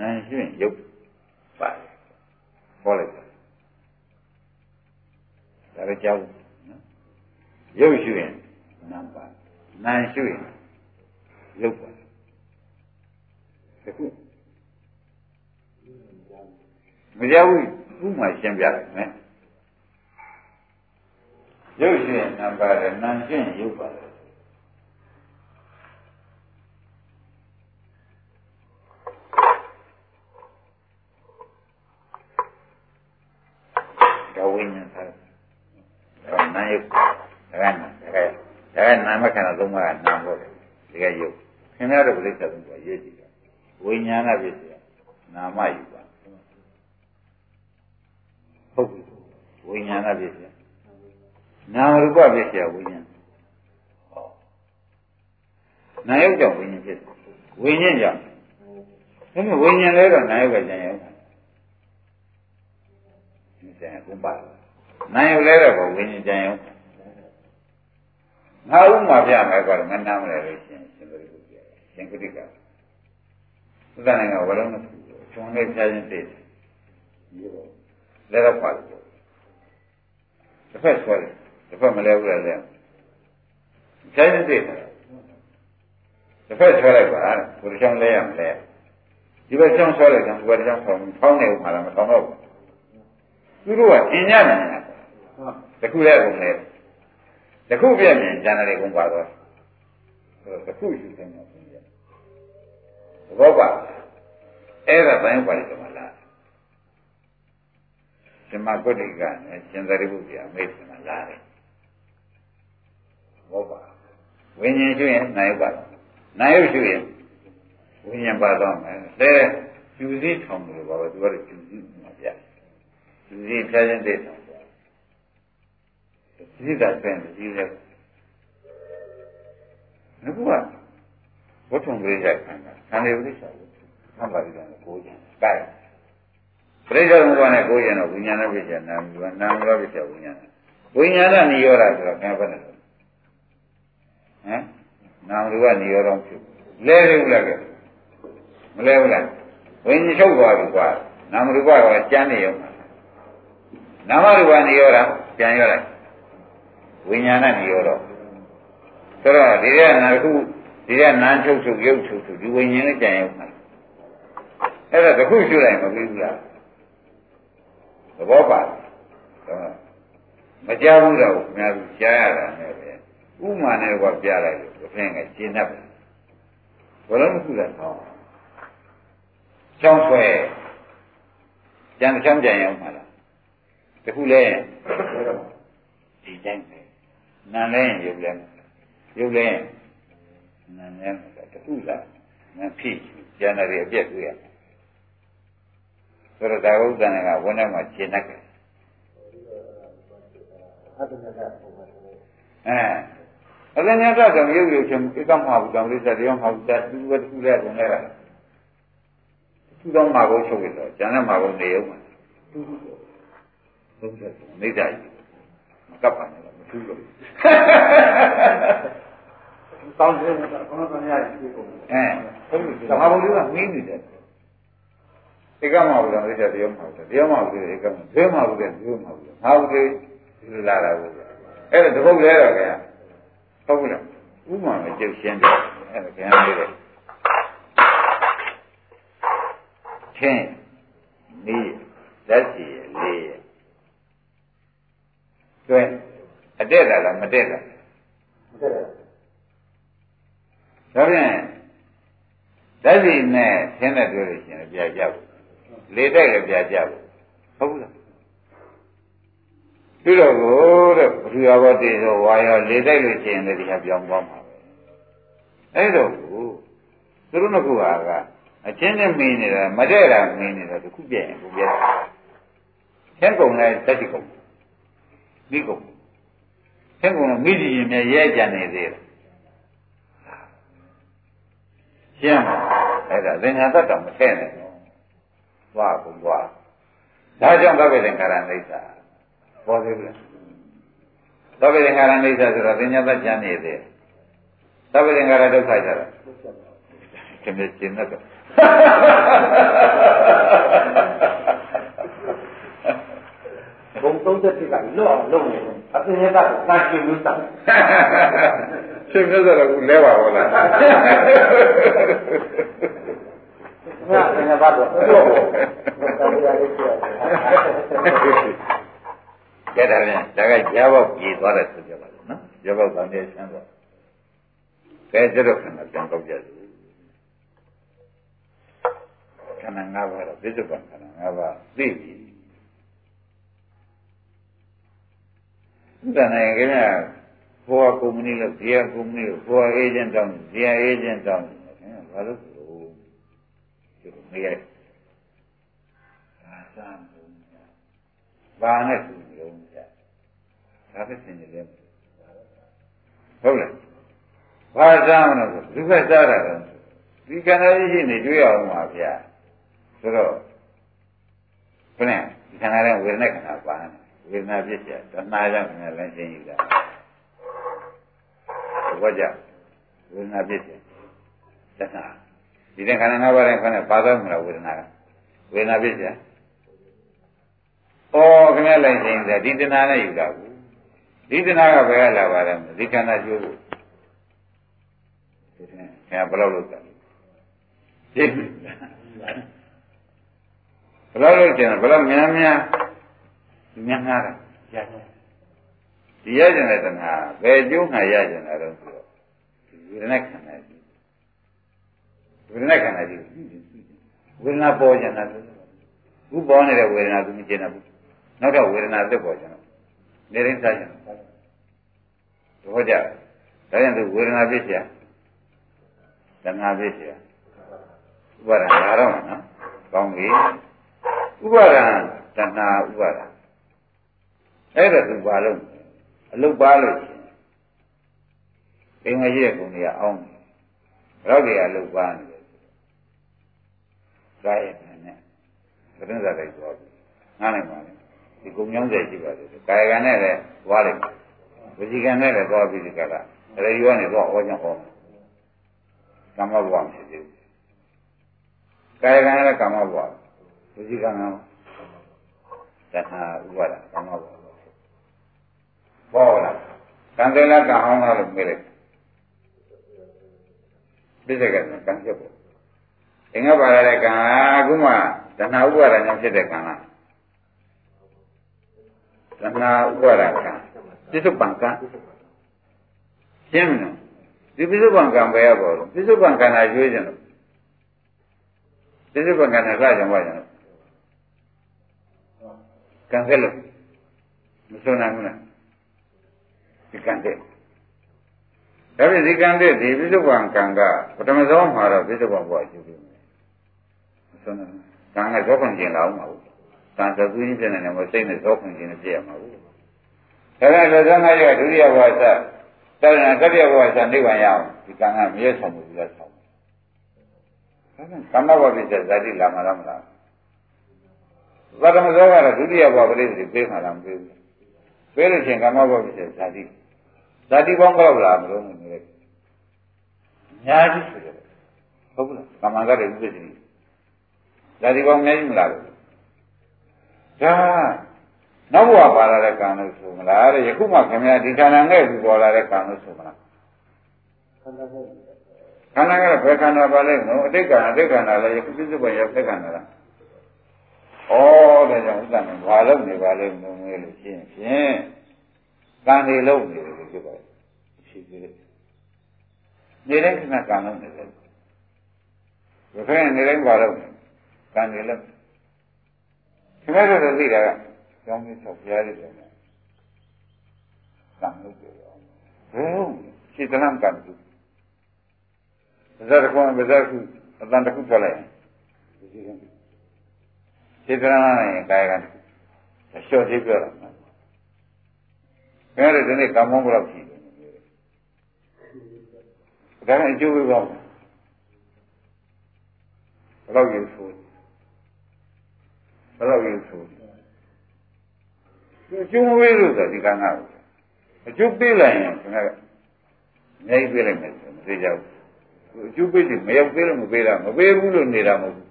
နာရှင်ရုပ်ပါတယ်ဟောလိုက်တာဒါလည်းကြောက်နော်ရုပ်ရှင်နံပါတ်နာရှင် ရုပ်ပါတခုမကြောက်ဘူးဥမှရှင်းပြလိုက်မယ်ရုပ်ရှင်နံပါတ်နာရှင်ရုပ်ပါတယ်ဒါဝိညာဉ်သာဒါနာယုတ်ဒါကနာဒါကဒါကနာမခန္ဓာသုံးပါးကနာဖို့ တယ်ဒီကယုတ်ခင်ဗျားတို့ပြိဿသုံးပါးရေးကြည့်တာဝိညာဏပစ္စယနာမယူပါဟုတ်ပြီဝိညာဏပစ္စယနာမရူပပစ္စယဝိညာဉ်နာယုတ်ကြောင့်ဝိညာဉ်ဖြစ်တယ်ဝိညာဉ်ကြောင့်ဒါပေမဲ့ဝိညာဉ်လဲတော့နာယုတ်ကကြံရောက်တာဒီစံကုပါနာယုတ်လဲတော့ဝိညာဉ်ကြံရောက် ငါဥမှာပြမယ်ကွာငါနားမလဲလို့ရှင်ရှင်တို့ကိုပြရှင်ကုတိကသုဒ္ဓနိုင်ငံဝရုံးနဲ့ချုံလေးဖြာချင်းသိတယ်လဲတော့ပါလို့တစ်ဖက်ဆွဲတယ်တစ်ဖက်မလဲဘူးလားလဲဖြာချင်းသိတယ်တစ်ဖက်ဆွဲလိုက်ပါဘုရားချောင်းလဲရမလဲဒီဘက်ချောင်းဆွဲလိုက်တယ်ဒီဘက်ချောင်းဆောင်းဖောင်းနေဦးမှာလားမဆောင်းတော့ဘူးသူတို့ကအင်ညနေတယ်တခုလဲကုန်တယ် တခုပြည့်မြင်ဉာဏ်တွေကုန်ပါတော့တခုရှိတယ်နော်ဘုရားသဘောပါအဲ့ဒါဘိုင်းပါလိကမလားရှင်မဂုတ်တိကနဲ့ရှင်သာရိပုတ္တရာမိတ်ဆွေမှာလာတယ်ဘောပါဝိညာဉ်ရှိရင်နာယုပါနာယုရှိရင်ဝိညာဉ်ပါတော့မယ်လဲကျူစည်းထောင်လို့ပါပဲသူကကျူစည်းမှာပြကျူစည်းဖြားခြင်းတဲ့ ထောင်စိတ်ကဆင်းပြီးလဲငါကဝတ်ထုံပြိဿခန္ဓာခန္ဓာပြိဿကိုသံပါဠိတော်ကိုကိုးကြတယ်ပြိဿဘုရားနဲ့ကိုးရင်တော့ဝိညာဏပြိဿနာမ်ဘနာမ်ရောပြိဿဝိညာဏဝိညာဏနိရောဓဆိုတော့ခင်ဗျားဘယ်နဲ့လဲဟမ်နာမ်ရူကနိရောဓဖြစ်လဲလို့လည်းကမလဲဘူးလားဝိညာဉ်ချုပ်သွားပြီကွာနာမ်ရူပကကျမ်းနေရောနာမရူပနိရောဓပြန်ရောလိုက် ဝိညာဏနိရောဓဆိုတော့ဒီကနာခုဒီကနာချုပ်ချုပ်ရုပ်ချုပ်ချုပ်ဒီဝိညာဉ်နဲ့ကြံရောက်မှာအဲ့ဒါတခုရှုလိုက်မပြီးဘူးလားသဘောပါမကြောက်ဘူးတော့ခင်ဗျားတို့ကြားရတာနဲ့ပဲဥမာနဲ့ကပြလိုက်လို့တစ်ဖက်ကရှင်းတတ်တယ်ဘယ်လိုမှခုလဲဟောချောင်းဆွဲကြံချောင်းကြံရောက်မှာလားတခုလဲဒီတိုင်းပဲ နာလဲရုပ်လဲရုပ်လဲနာလဲတခုလားနာဖြစ်ကျန်တယ်အပြက်တွေ့ရဆိုတော့ဒါဥဒ္ဒနာကဝန်းထဲမှာရှင်းတတ်တယ်အဲအလင်းရတာကြောင့်ရုပ်ရုပ်ချင်းဧကမဟာဘူးတောင်လေးစတရားမဟာဘူးတတူပဲတူလဲကုန်လဲတာသူတော်မှာကိုချုပ်ရတော့ကျန်တဲ့မှာကိုနေအောင်မှာတူတူဟုတ်တယ်နေကြကြီး မကပ်ပါနဲ့မထူးလို့တောင်းတယ်ကတော့ဘာမှမရဘူးကိုအဲဟုတ်ပြီဓမ္မဘုရားကမင်းနေတယ်ဧကမဟာဘူးတောင်လေးစတရားမဟာဘူးတရားမဟာဘူးဧကမဇေမဟာဘူးတဲ့ဇေမဟာဘူးဟာဘူးလေလာတာဘူးအဲ့ဒါတပုတ်လဲတော့ခင်ဗျာဟုတ်ဘူးလားဥမာမကျုပ်ရှင်းတယ်အဲ့ဒါခင်ဗျာလေးတယ်ချင်းနေလက်စီလေး ရတွဲအတက်တာလားမတက်တာမတက်တာဒါဖြင့်လက်စီနဲ့ဆင်းတဲ့တွေ့လို့ရှိရင်ပြကြဘူးလေတက်လည်းပြကြဘူးဟုတ်ဘူးလားပြီးတော့ကိုတဲ့ဘုရားဘောတည်ဆိုဝါရောလေတိုက်လို့ရှိရင်လည်းဒီဟာပြောင်းသွားမှာပဲအဲ့တော့ကိုသူတို့ကကအချင်းနဲ့မင်းနေတာမတဲ့တာမင်းနေတာတခုပြည့်ရင်ကိုပြည့်တယ်ချင်းကုံလဲတက်တိကုံ မိကုံချင်းကုံကမိကြည့်ရင်လည်းရဲကြံနေသေးတယ်ရှင်းပါအဲ့ဒါသင်္ခါတတ်တော်မထဲနဲ့သွားကုန်သွားဒါကြောင့်သဗ္ဗေသင်္ခါရအိဋ္ဌာပေါ်သေးဘူးလားသဗ္ဗေသင်္ခါရအိဋ္ဌာဆိုတော့သင်္ညာတတ်ကြံနေသေးတယ်သဗ္ဗေသင်္ခါရဒုက္ခကြတာခင်ဗျရှင်းတော့ ဘုံသုံးသက်ကလွတ်အောင်လုပ်နေတယ်အပြင်ကသာရှင်းလို့တောင်းရှင်းလို့ဆိုတော့လဲပါဘောလားငါငါဘာတော့တော့တရားလေးပြောကဲဒါပြန်ဒါကရဘောက်ပြေသွားတယ်ဆိုကြပါလို့နော်ရဘောက်တန်တဲ့ဆန်းတော့ကဲကျတော့ခဏပြန်တော့ကြတယ်ခန္ဓာ၅ပါးတော့ပြစ္ဆုတ်ပံခန္ဓာ၅ပါးသိပြီ ဥဒ္ဒနာခင်ဗျာဘောကုမ္ပဏီလို့ဇေယကုမ္ပဏီလို့ဘောအေဂျင့်တောင်းဇေယအေဂျင့်တောင်းခင်ဗျာဘာလို့လို့ဒီလိုမရအာသံဘာနဲ့သူလုံးကြဒါပဲသင်ကြတယ်ဟုတ်လားဘာသာမလို့လူပဲစားတာတော့ဒီကံလေးရှိနေတွေ့ရအောင်ပါဗျာဆိုတော့ခဏဒီခန္ဓာရဲ့ဝေဒနာခန္ဓာပါ ဝေဒနာဖြစ်ကြတဏှာကြောင့်ခန္ဓာလည်းရှင်းယူတာဘောကြဝေဒနာဖြစ်ကြတဏှာဒီတဲ့ခန္ဓာ၅ပါးနဲ့ခန္ဓာပါသွားမလားဝေဒနာကဝေဒနာဖြစ်ကြဩခင်ဗျလိုက်ရှင်းတယ်ဒီတဏှာနဲ့ယူတာဘူးဒီတဏှာကဘယ်ကလာပါလဲဒီခန္ဓာကျိုးလို့ဒီတဲ့ခင်ဗျဘယ်လောက်လုပ်တာလဲဒီဘယ်လိုလုပ်ကြလဲဘယ်လိုများများများ များတာရတယ်ဒီရကြတဲ့တဏှာဘယ်ကျိုးငါရကြတာတော့ဆိုတော့ဝေဒနာခန္ဓာကြီးဝေဒနာခန္ဓာကြီးဝေဒနာပေါ်ကြတာခုပေါ်နေတဲ့ဝေဒနာသူမကျင်ဘူးနောက်တော့ဝေဒနာသက်ပေါ်ကြတော့နေရင်းစားကြတော့ကြဒါကြောင့်သူဝေဒနာဖြစ်เสียတဏှာဖြစ်เสียဥပါဒံလာတော့မှာနော်ကောင်းပြီဥပါဒံတဏှာဥပါဒံ အဲ့ဒါသူပါလို့အလုတ်ပါလို့ရှင်အင်္ဂရှိတဲ့ကုံတွေကအောင်းတယ်ဘယ်တော့ကြီးအလုတ်ပါနေလဲဒါရဲ့နဲ့ပရိသတ်တွေသွားပြီငားနိုင်ပါလေဒီကုံညောင်းစေရှိပါတယ်ကာယကံနဲ့လည်းသွားလိုက်ဝစီကံနဲ့လည်းသွားပြီးဒီကလာရေရွကနေသွားဩချင်ဩကမ္မဘဝမရှိသေးဘူးကာယကံနဲ့ကာမဘဝဝစီကံကတဏှာဥပါဒကာမဘဝ ပေါ်လာကံတယ်လားကံအောင်လားလို့မေးလိုက်ပြစ္ဆကံကံချက်ပေါ့အင်္ဂပါရတဲ့ကံအခုမှတဏှာဥပါဒကြောင့်ဖြစ်တဲ့ကံလားတဏှာဥပါဒကံပြစ္ဆုတ်ပံကံရှင်းမလားဒီပြစ္ဆုတ်ပံကံပဲရပါတော့ပြစ္ဆုတ်ပံကံလာရွေးကြတယ်ပြစ္ဆုတ်ပံကံနဲ့စကြံပါကြတော့ကံဆက်လို့မစွနိုင်ဘူးလား ဒီကံတဲ့ဒါပေမဲ့ဒီကံတဲ့ဒီပြစ္ဆုတ်ပံကံကပထမဆုံးမှာတော့ပြစ္ဆုတ်ပံဘဝရှိပြီမစွနိုင်ကံကဇောခွန်ကျင်လာအောင်မဟုတ်တန်သကူကြီးပြနေတယ်မစိတ်နဲ့ဇောခွန်ကျင်နဲ့ပြည့်ရမှာဘူးဒါကလည်းဇောငါရဒုတိယဘဝစတရဏတတိယဘဝစနိဗ္ဗာန်ရအောင်ဒီကံကမြဲဆောင်မှုလားဆောင်ကမ္မဘဝပြည့်တဲ့ဇာတိလာမှလားမလားသတ္တမဇောကတော့ဒုတိယဘဝပရိသေပေးမှလားမပေးဘူးပေးလို့ချင်းကမ္မဘဝပြည့်တဲ့ဇာတိ ဇာတိပေါင်းတော့လားမလို့နေတယ်အများကြီးဆိုတယ်ဟုတ်ကဲ့ကမ္မကတည်းကဥပ္ပစ္စည်းဇာတိပေါင်းအများကြီးမလားလို့ဒါနောက်ဘဝပါလာတဲ့ကံလို့ဆိုမလားတဲ့ယခုမှခင်ဗျာဒီခန္ဓာနဲ့ပြီးပေါ်လာတဲ့ကံလို့ဆိုမလားခန္ဓာကခန္ဓာကဘယ်ခန္ဓာပါလဲနော်အတိတ်ကံအတိတ်ကံလည်းယခုပြစ္ဆုတ်ဘရောက်တဲ့ခန္ဓာလားဩဒါကြောင့်ဥစ္စာနဲ့ဘာလို့နေပါလဲမငဲလို့ရှင်းဖြင့် ကံတွေလုံးနေတယ်လို့ပြောပါတယ်ရှိသေးတယ်နေတဲ့ခဏကံလုံးနေတယ်ဘယ်ခဲနေတိုင်းဘာလို့ကံတွေလုံးခင်ဗျားတို့သိတာကကျောင်းကြီးဆောက်ပြရတယ်ကံလုံးပြောတော့ဘယ်ဟုတ်စိတ်တလမ်းကံတူပါဇာတကွန်ပါဇာခုအတန်တစ်ခုထွက်လိုက်စေတနာနဲ့ကာယကံအလျှော့သေးပြောတာ ခင်ဗျားတို့ဒီနေ့ကမ္မောဘလောက်ရှိတယ်ဒါကအကျိုးပဲပေါ့ဘလောက်ယူဆိုဘလောက်ယူဆိုအကျိုးမပေးလို့ဆိုဒီကံကအကျိုးပေးလိုက်ရင်ခင်ဗျားကအများကြီးပေးလိုက်မယ်ဆိုမသိကြဘူးအကျိုးပေးတယ်မရောက်ပေးလို့မပေးတာမပေးဘူးလို့နေတာမဟုတ်ဘူး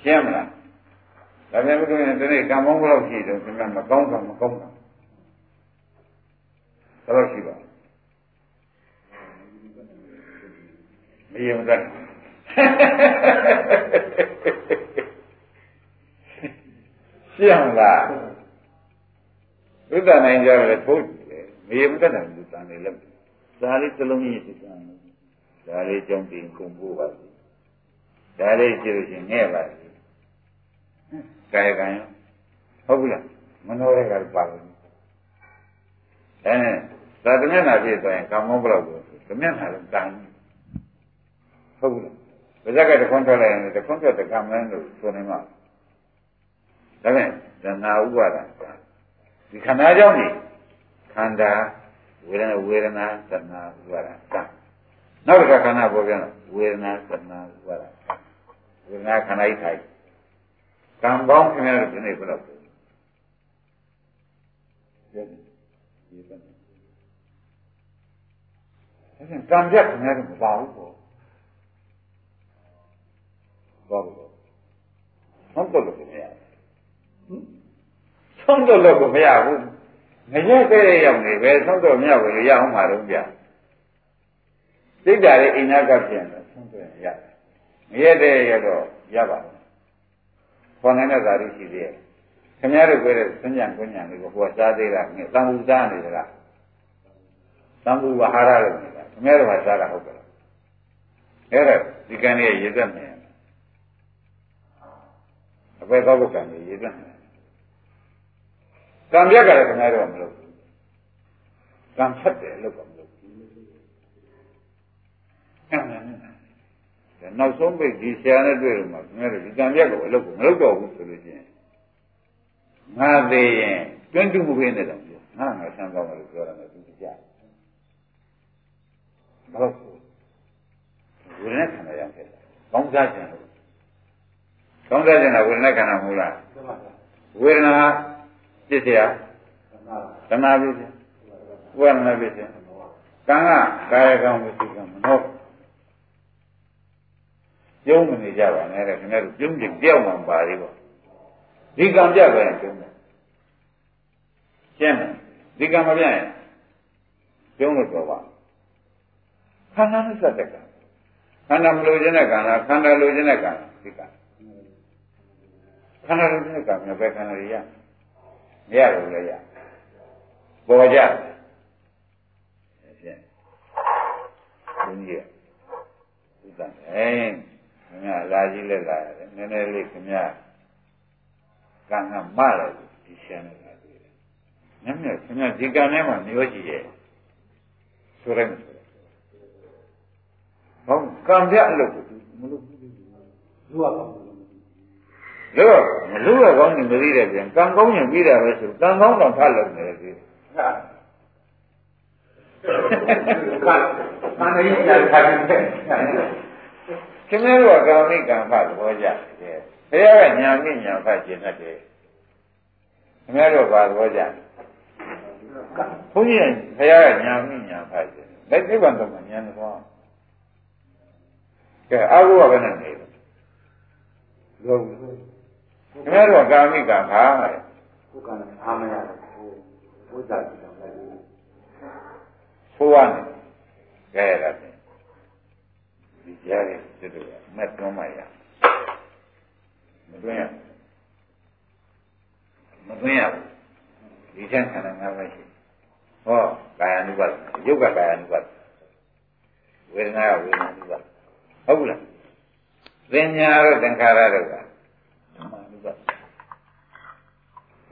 ရှင်းမလားဒါပြန်မလို့ရင်ဒီနေ့ကံမောင်းဘယ်လောက်ရှိတယ်ခင်ဗျားမကောင်းတာမကောင်းတာ ဘယ်လောက်ရှိပါမယုံတတ်ရှင်းလားဝိသနိုင်ကြတယ်ထိုးတယ်မယုံတတ်တယ်လူတန်နေလည်းဒါလေးတစ်လုံးကြီးစစ်တမ်းဒါလေးကြောင့်တင်ကုန်ဖို့ပါဒါလေးကြည့်လို့ရှင်ငဲ့ပါကာယကံရောဟုတ်ပြီလားမနောရကပါလို့ အဲဒါတမျက်နှာပြည့်သွားရင်ကာမောဘလောက်ကိုတမျက်နှာလုံးတန်ဟုတ်ပြီလားဗဇက်ကတခွန်းထွက်လိုက်ရင်တခွန်းထွက်တကမန်းလို့ဆိုနေမှာဒါနဲ့ဇနာဥပါဒဒီခန္ဓာကြောင့်နေခန္ဓာဝေဒနာဝေဒနာသနာဥပါဒကံနောက်တစ်ခါခန္ဓာပေါ်ပြန်ဝေဒနာသနာဥပါဒဝေဒနာခန္ဓာဤထိုင်ကံပေါင်းခင်ဗျားတို့ဒီနေ့ဘယ်လောက် လဲဒီပန်အဲ့ဒါကံပြတ်ခင်ဗျားတို့မပါဘူးပေါ့ဘာလို့ဆုံးတော့လို့မရဘူးဆုံးတော့လို့မရဘူးငရဲတဲ့ရောက်နေပဲဆုံးတော့မရဘူးရအောင်မှာတော့ဗျစိတ်ဓာတ်ရဲ့အိနာကပြန်တော့ဆုံးတော့ရတယ်ငရဲတဲ့ရောက်တော့ရပါဘူးခေါ်နိုင်တဲ့ဓာတ်ရှိသေးရဲ့ ခင်ဗျားတို့ပြောတဲ့စဉ္ညာကွဉ္ညာလေးကိုဟိုကစားသေးတာငါတန်ဘူးစားနေကြလားတန်ဘူးဝဟာရလို့နေတာခင်ဗျားတို့ကစားတာဟုတ်ကဲ့အဲ့ဒါဒီကံလေးရေသက်မယ်အပေကောက်ကံလေးရေသက်မယ်ကံပြက်ကလည်းခင်ဗျားတို့ကမလုပ်ဘူးကံဖတ်တယ်လို့ကမလုပ်ဘူးအဲ့ဒါနဲ့နောက်ဆုံးပိတ်ဒီဆရာနဲ့တွေ့လို့မှခင်ဗျားတို့ဒီကံပြက်ကိုအလုပ်ကိုမလုပ်တော့ဘူးဆိုလို့ချင်း ငါသေးရင်တွင်းတူမှုပေးနေတော့ပြောငါငါဆန်းကောင်းတယ်လို့ပြောတာလည်းသူကြဘာလို့ဝိရဏခန္ဓာရောက်တယ်ကောင်းစားခြင်းလို့ကောင်းစားခြင်းကဝိရဏခန္ဓာမဟုတ်လားဝေဒနာပြစ်เสียသနာပြစ်เสียဝေဒနာပြစ်เสียကံကကာယကံဝစီကံမနောပြုံးမနေကြပါနဲ့တဲ့ခင်ဗျားတို့ပြုံးကြပြောက်မှပါသေးပေါ့ ဒီကံပြပဲပြုံးတယ်ရှင်းတယ်ဒီကံမပြရင်ပြုံးလို့တော့ပါခန္ဓာနဲ့စတဲ့ကံခန္ဓာမလိုချင်တဲ့ကံလားခန္ဓာလိုချင်တဲ့ကံလားဒီကံခန္ဓာလိုချင်တဲ့ကံမျိုးပဲခန္ဓာရရမရဘူးလေရပေါ်ကြရှင်းဘုန်းကြီးဥဒ္ဒအဲခင်ဗျာလာကြီးလက်လာတယ်နည်းနည်းလေးခင်ဗျာ ကံကမလိုက်ဒီရှင်းနေတာတွေ့တယ်ညမြခင်ဗျာဒီကံထဲမှာမျောကြည့်ရဲ့ဆိုရဲမဆိုရဲဘောကံပြအလုပ်ကိုမလုပ်ဘူးလူကလို့မလူရကောင်းနေမသိတဲ့ပြန်ကံကောင်းရင်ပြီးတာပဲဆိုကံကောင်းတော့ဖတ်လို့နေတယ်ဒီဟာကံမရရတာတယ်ခင်ဗျားတို့ကကာမိကံဖတ်သဘောကျတယ်ဘု ရားကညာမိညာဖတ်ခြင်းတတ်တယ်ခင်ဗျားတို့ဘာသဘောကျဘုန်းကြီးဘုရားကညာမိညာဖတ်ခြင်းလက်သိပ္ပံတော့ညာနေသွားကဲအာဟုကဘယ်နဲ့နေလဲလောဘူးခင်ဗျားတို့ကကာမိကံဖတ်တယ်ကိုယ်ကအားမရတယ်ဟိုဘုရားကြည့်တော့လည်းဆိုရမယ်ကဲရတယ်ဒီကြားရဲ့စစ်တို့ကမက်တွန်းမှရ မတွန်းရမတွန်းရဒီချမ်းခန္ဓာငါးပါးရှိဟောကာယ ानु ပါယုတ်ကကာယ ानु ပါဝေဒနာကဝေဒနာ ानु ပါဟုတ်ဘူးလားသင်ညာတော့သင်္ခါရတော့ကဓမ္မ ानु ပါ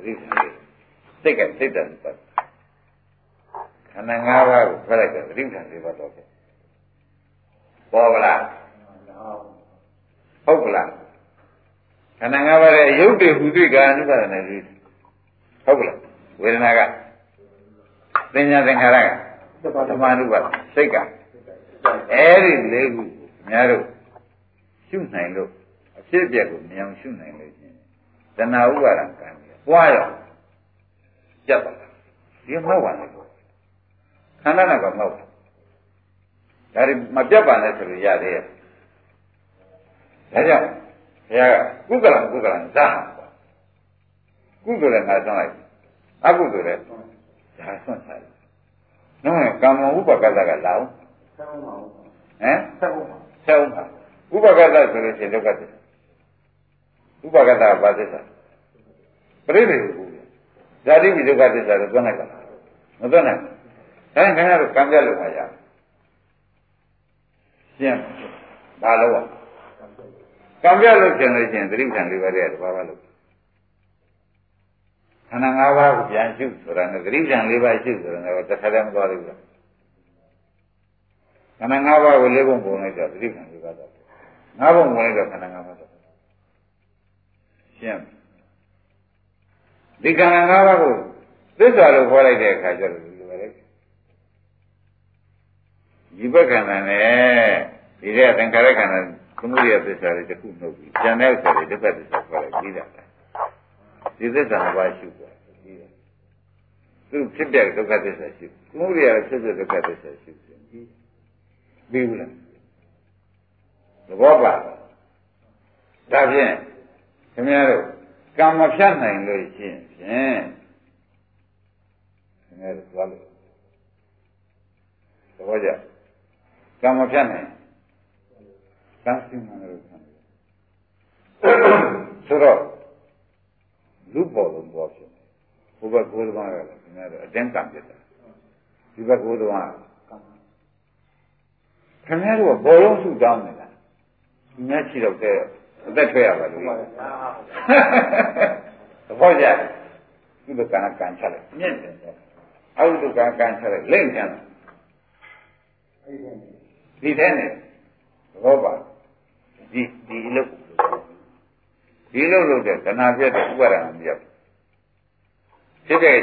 ပြိဿစိတ်ကစိတ်တ ानु ပါခန္ဓာ၅ပါးကိုဖက်လိုက်တော့ပြိဿ၄ပါးတော့ပေါ်ပါလားဟုတ်ကလားခ န္ဓာ၅ပါးရဲ့ရုပ်တွေဟူတွေ့ကအနုပါဒနဲ့ပြီးဟုတ်ကလားဝေဒနာကသင်ညာသင်္ခါရကသမာနုပါစိတ်ကအဲ့ဒီလေးခုအများတို့ရှုနိုင်လို့အဖြစ်အပျက်ကိုမြင်အောင်ရှုနိုင်လို့ရှင်တဏှာဥပါဒံကံပြီးပွားရောပြတ်သွားတာဒီမောက်ပါလေခန္ဓာနဲ့ကမောက်ဒါတွေမပြတ်ပါနဲ့ဆိုလို့ရသေးရဲ့ဒါကြောင့် ဘုရားကကုသလကုသလဇာကုသိုလ်လည်းငါဆွမ်းလိုက်အကုသိုလ်လည်းဒါဆွမ်းဆိုင်နော်ကာမဥပကသကလာအောင်ဆောင်းပါဦးဟမ်ဆောင်းပါဆောင်းပါဥပကသဆိုလို့ရှိရင်ဒုက္ခသစ္စာဥပကသကဘာသစ္စာပရိသေဘူးဇာတိဝိဒုက္ခသစ္စာကိုသွန်းလိုက်ပါမသွန်းနိုင်ဒါရင်ခင်ဗျားတို့ကံပြလို့မရဘူးရှင်းဘာလို့ ကံပြလို့ကျင်လို့ချင်းသတိခံလေးပါးတဲ့တဘာဝလို့ခန္ဓာ၅ပါးကိုပြန်ရှုဆိုတာနဲ့သတိခံလေးပါးရှုဆိုတာနဲ့တစ်ခါတည်းမသွားဘူးလားခန္ဓာ၅ပါးကိုလေးပုံပုံလိုက်တော့သတိခံလေးပါးတော့ငါးပုံပုံလိုက်တော့ခန္ဓာ၅ပါးတော့ရှင်းဒီခန္ဓာ၅ပါးကိုသစ္စာလို့ခေါ်လိုက်တဲ့အခါကျတော့ဒီဘက်ခန္ဓာနဲ့ဒီတဲ့သင်္ခါရခန္ဓာသ မုဒိယသစ္စာတွေတစ်ခုနှုတ်ပြီးဉာဏ်နဲ့ဥစ္စာတွေတစ်ပတ်သစ္စာခေါ်လိုက်ပြီးတာဒီသစ္စာဘာရှိသွားပြီးတာသူဖြစ်တဲ့ဒုက္ခသစ္စာရှိသမုဒိယဖြစ်တဲ့ဒုက္ခသစ္စာရှိပြီးပြီးဘူးလားသဘောပါဒါဖြင့်ခင်ဗျားတို့ကံမဖြတ်နိုင်လို့ရှိရင်ဖြင့်ခင်ဗျားတို့သွားလို့သဘောကျကံမဖြတ်နိုင် ကံစိမှန်လို့ခံတယ်ဆိုတော့လူပေါ်လို့ပေါ်ဖြစ်ဘုဘကိုယ်တော်ကလည်းခင်ဗျားတို့အတင်းကံပြစ်တာဒီဘက်ကိုယ်တော်ကခင်ဗျားတို့ကဘောလုံးစုတောင်းနေလားဒီများချီတော့တဲ့အသက်ထွက်ရပါလို့သဘောကျဒီလိုကံကံချလိုက်မြင့်တယ်အဟုတုကံကံချလိုက်လိမ့်ပြန်ဒီထဲနဲ့ဘောပါ ဒီဒီအလုပ်ဒီလုပ်လို့တဲ့တဏှာပြတ်တဲ့ဥပါဒဏ်မပြတ်ဖြစ်တဲ့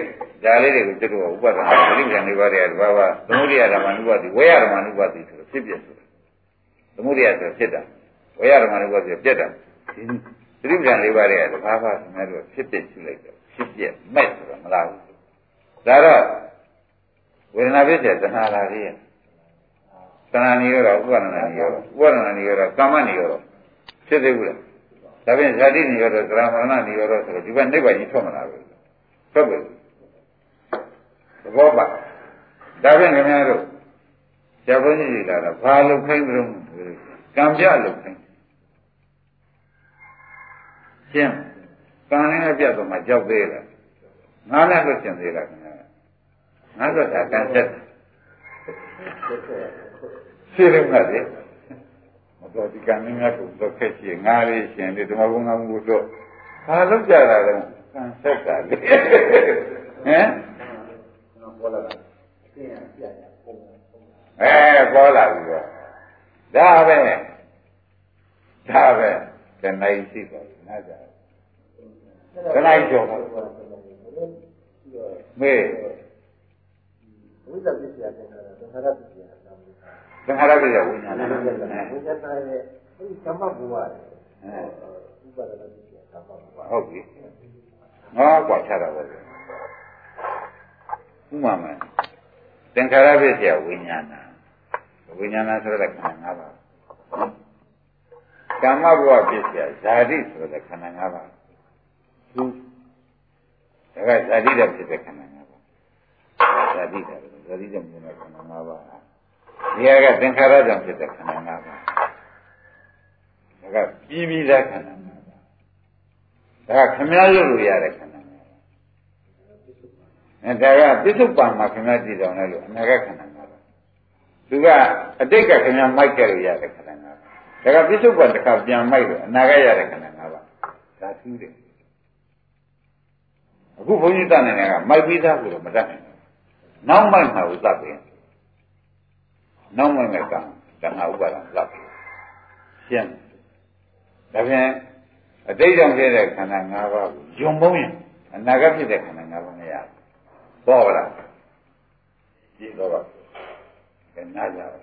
ဓာလေးတွေကိုသူတို့ကဥပါဒဏ်ပရိက္ခဏနေပါတဲ့ဘာဘာသမုဒိယဓမ္မနုပါတိဝေယဓမ္မနုပါတိဆိုတော့ဖြစ်ပြဆိုတာသမုဒိယဆိုဖြစ်တာဝေယဓမ္မနုပါတိပြတ်တာဒီပရိက္ခဏလေးပါတဲ့ဘာဘာခင်ဗျားတို့ဖြစ်ပြရှိလိုက်တယ်ဖြစ်ပြမဲ့ဆိုတာမလားဘူးဒါတော့ဝေဒနာဖြစ်တဲ့တဏှာလာလေး သဏ္ဍာန်နေရောဥပါဒနာနေရောဥပါဒနာနေရောကာမနေရောဖြစ်သေးဘူးလားဒါဖြင့်ဇာတိနေရောသရမရဏနေရောဆိုတော့ဒီဘက်နိဗ္ဗာန်ကြီးထွက်မလာဘူးထွက်ပြီသဘောပါဒါဖြင့်ခင်ဗျားတို့ဇာဘုန်းကြီးလာတာဘာလို့ခိုင်းကြုံကံပြလို့ခိုင်းရှင်းကံနဲ့ပြတ်တော့မှကြောက်သေးလားငါနဲ့လွတ်ကျင်သေးလားခင်ဗျာငါဆိုတာကံဆက် တယ်ရှင်းတယ်မလားလေမတော်ဒီကံများများကိုတော့ခက်ရှိငါလေးရှင်ဒီဓမ္မဘုံကမှုတော့ဘာလုပ်ကြတာလဲဆန်ဆက်တာလေဟမ်ပေါ်လာတာအဲပေါ်လာပြီတော့ဒါပဲဒါပဲတဏှာရှိတယ်နားကြတဏှာကျော်မေးဝိဇ္ဇာပစ္စယသင်္ခါရသင်္ခါရပစ္စယ သင်္ခါရပြည့်ဝိညာဉ်ဝိညာဉ်ရဲ့အဲဒီကမ္မဘဝရဲ့ဥပါဒနာပစ္စယကမ္မဘဝဟုတ်ပြီငါကွာချတာပဲဥမာမယ်သင်္ခါရပစ္စယဝိညာဏဝိညာဏဆိုတဲ့ခန္ဓာ၅ပါးကမ္မဘဝပစ္စယဇာတိဆိုတဲ့ခန္ဓာ၅ပါးသူဒါကဇာတိတဲ့ဖြစ်တဲ့ခန္ဓာ၅ပါးဇာတိတဲ့ဇာတိတဲ့မြင်တဲ့ခန္ဓာ၅ပါး ဒီကသင်္ခါရကြောင့်ဖြစ်တဲ့ခန္ဓာ၅ပါးဒါကပြီးပြီးသားခန္ဓာ၅ပါးဒါကခမည်းရုပ်လို့ရတဲ့ခန္ဓာ၅ပါးအဲဒါကပြစ္ဆုတ်ပံမှာခမည်းကြည့်တော်လဲလို့အနာဂတ်ခန္ဓာ၅ပါးသူကအတိတ်ကခမည်းမိုက်ကြလို့ရတဲ့ခန္ဓာ၅ပါးဒါကပြစ္ဆုတ်ပံတစ်ခါပြန်မိုက်လို့အနာဂတ်ရတဲ့ခန္ဓာ၅ပါးဒါထူးတယ်အခုဘုန်းကြီးတန်နေတဲ့ကမိုက်ပြီးသားကိုတော့မတတ်နိုင်ဘူးနောက်မိုက်မှာကိုသတ်ပြန် နောက်မှမဲ့ကံတဏှာဥပါဒံလပ်ရှင်းဒါဖြင့်အတိတ်ကြောင့်ဖြစ်တဲ့ခန္ဓာ၅ပါးကိုယုံမုံရင်အနာဂတ်ဖြစ်တဲ့ခန္ဓာ၅ပါးမရဘူးပေါ်ပါလားကြည့်တော့ပါကဲနားကြပါ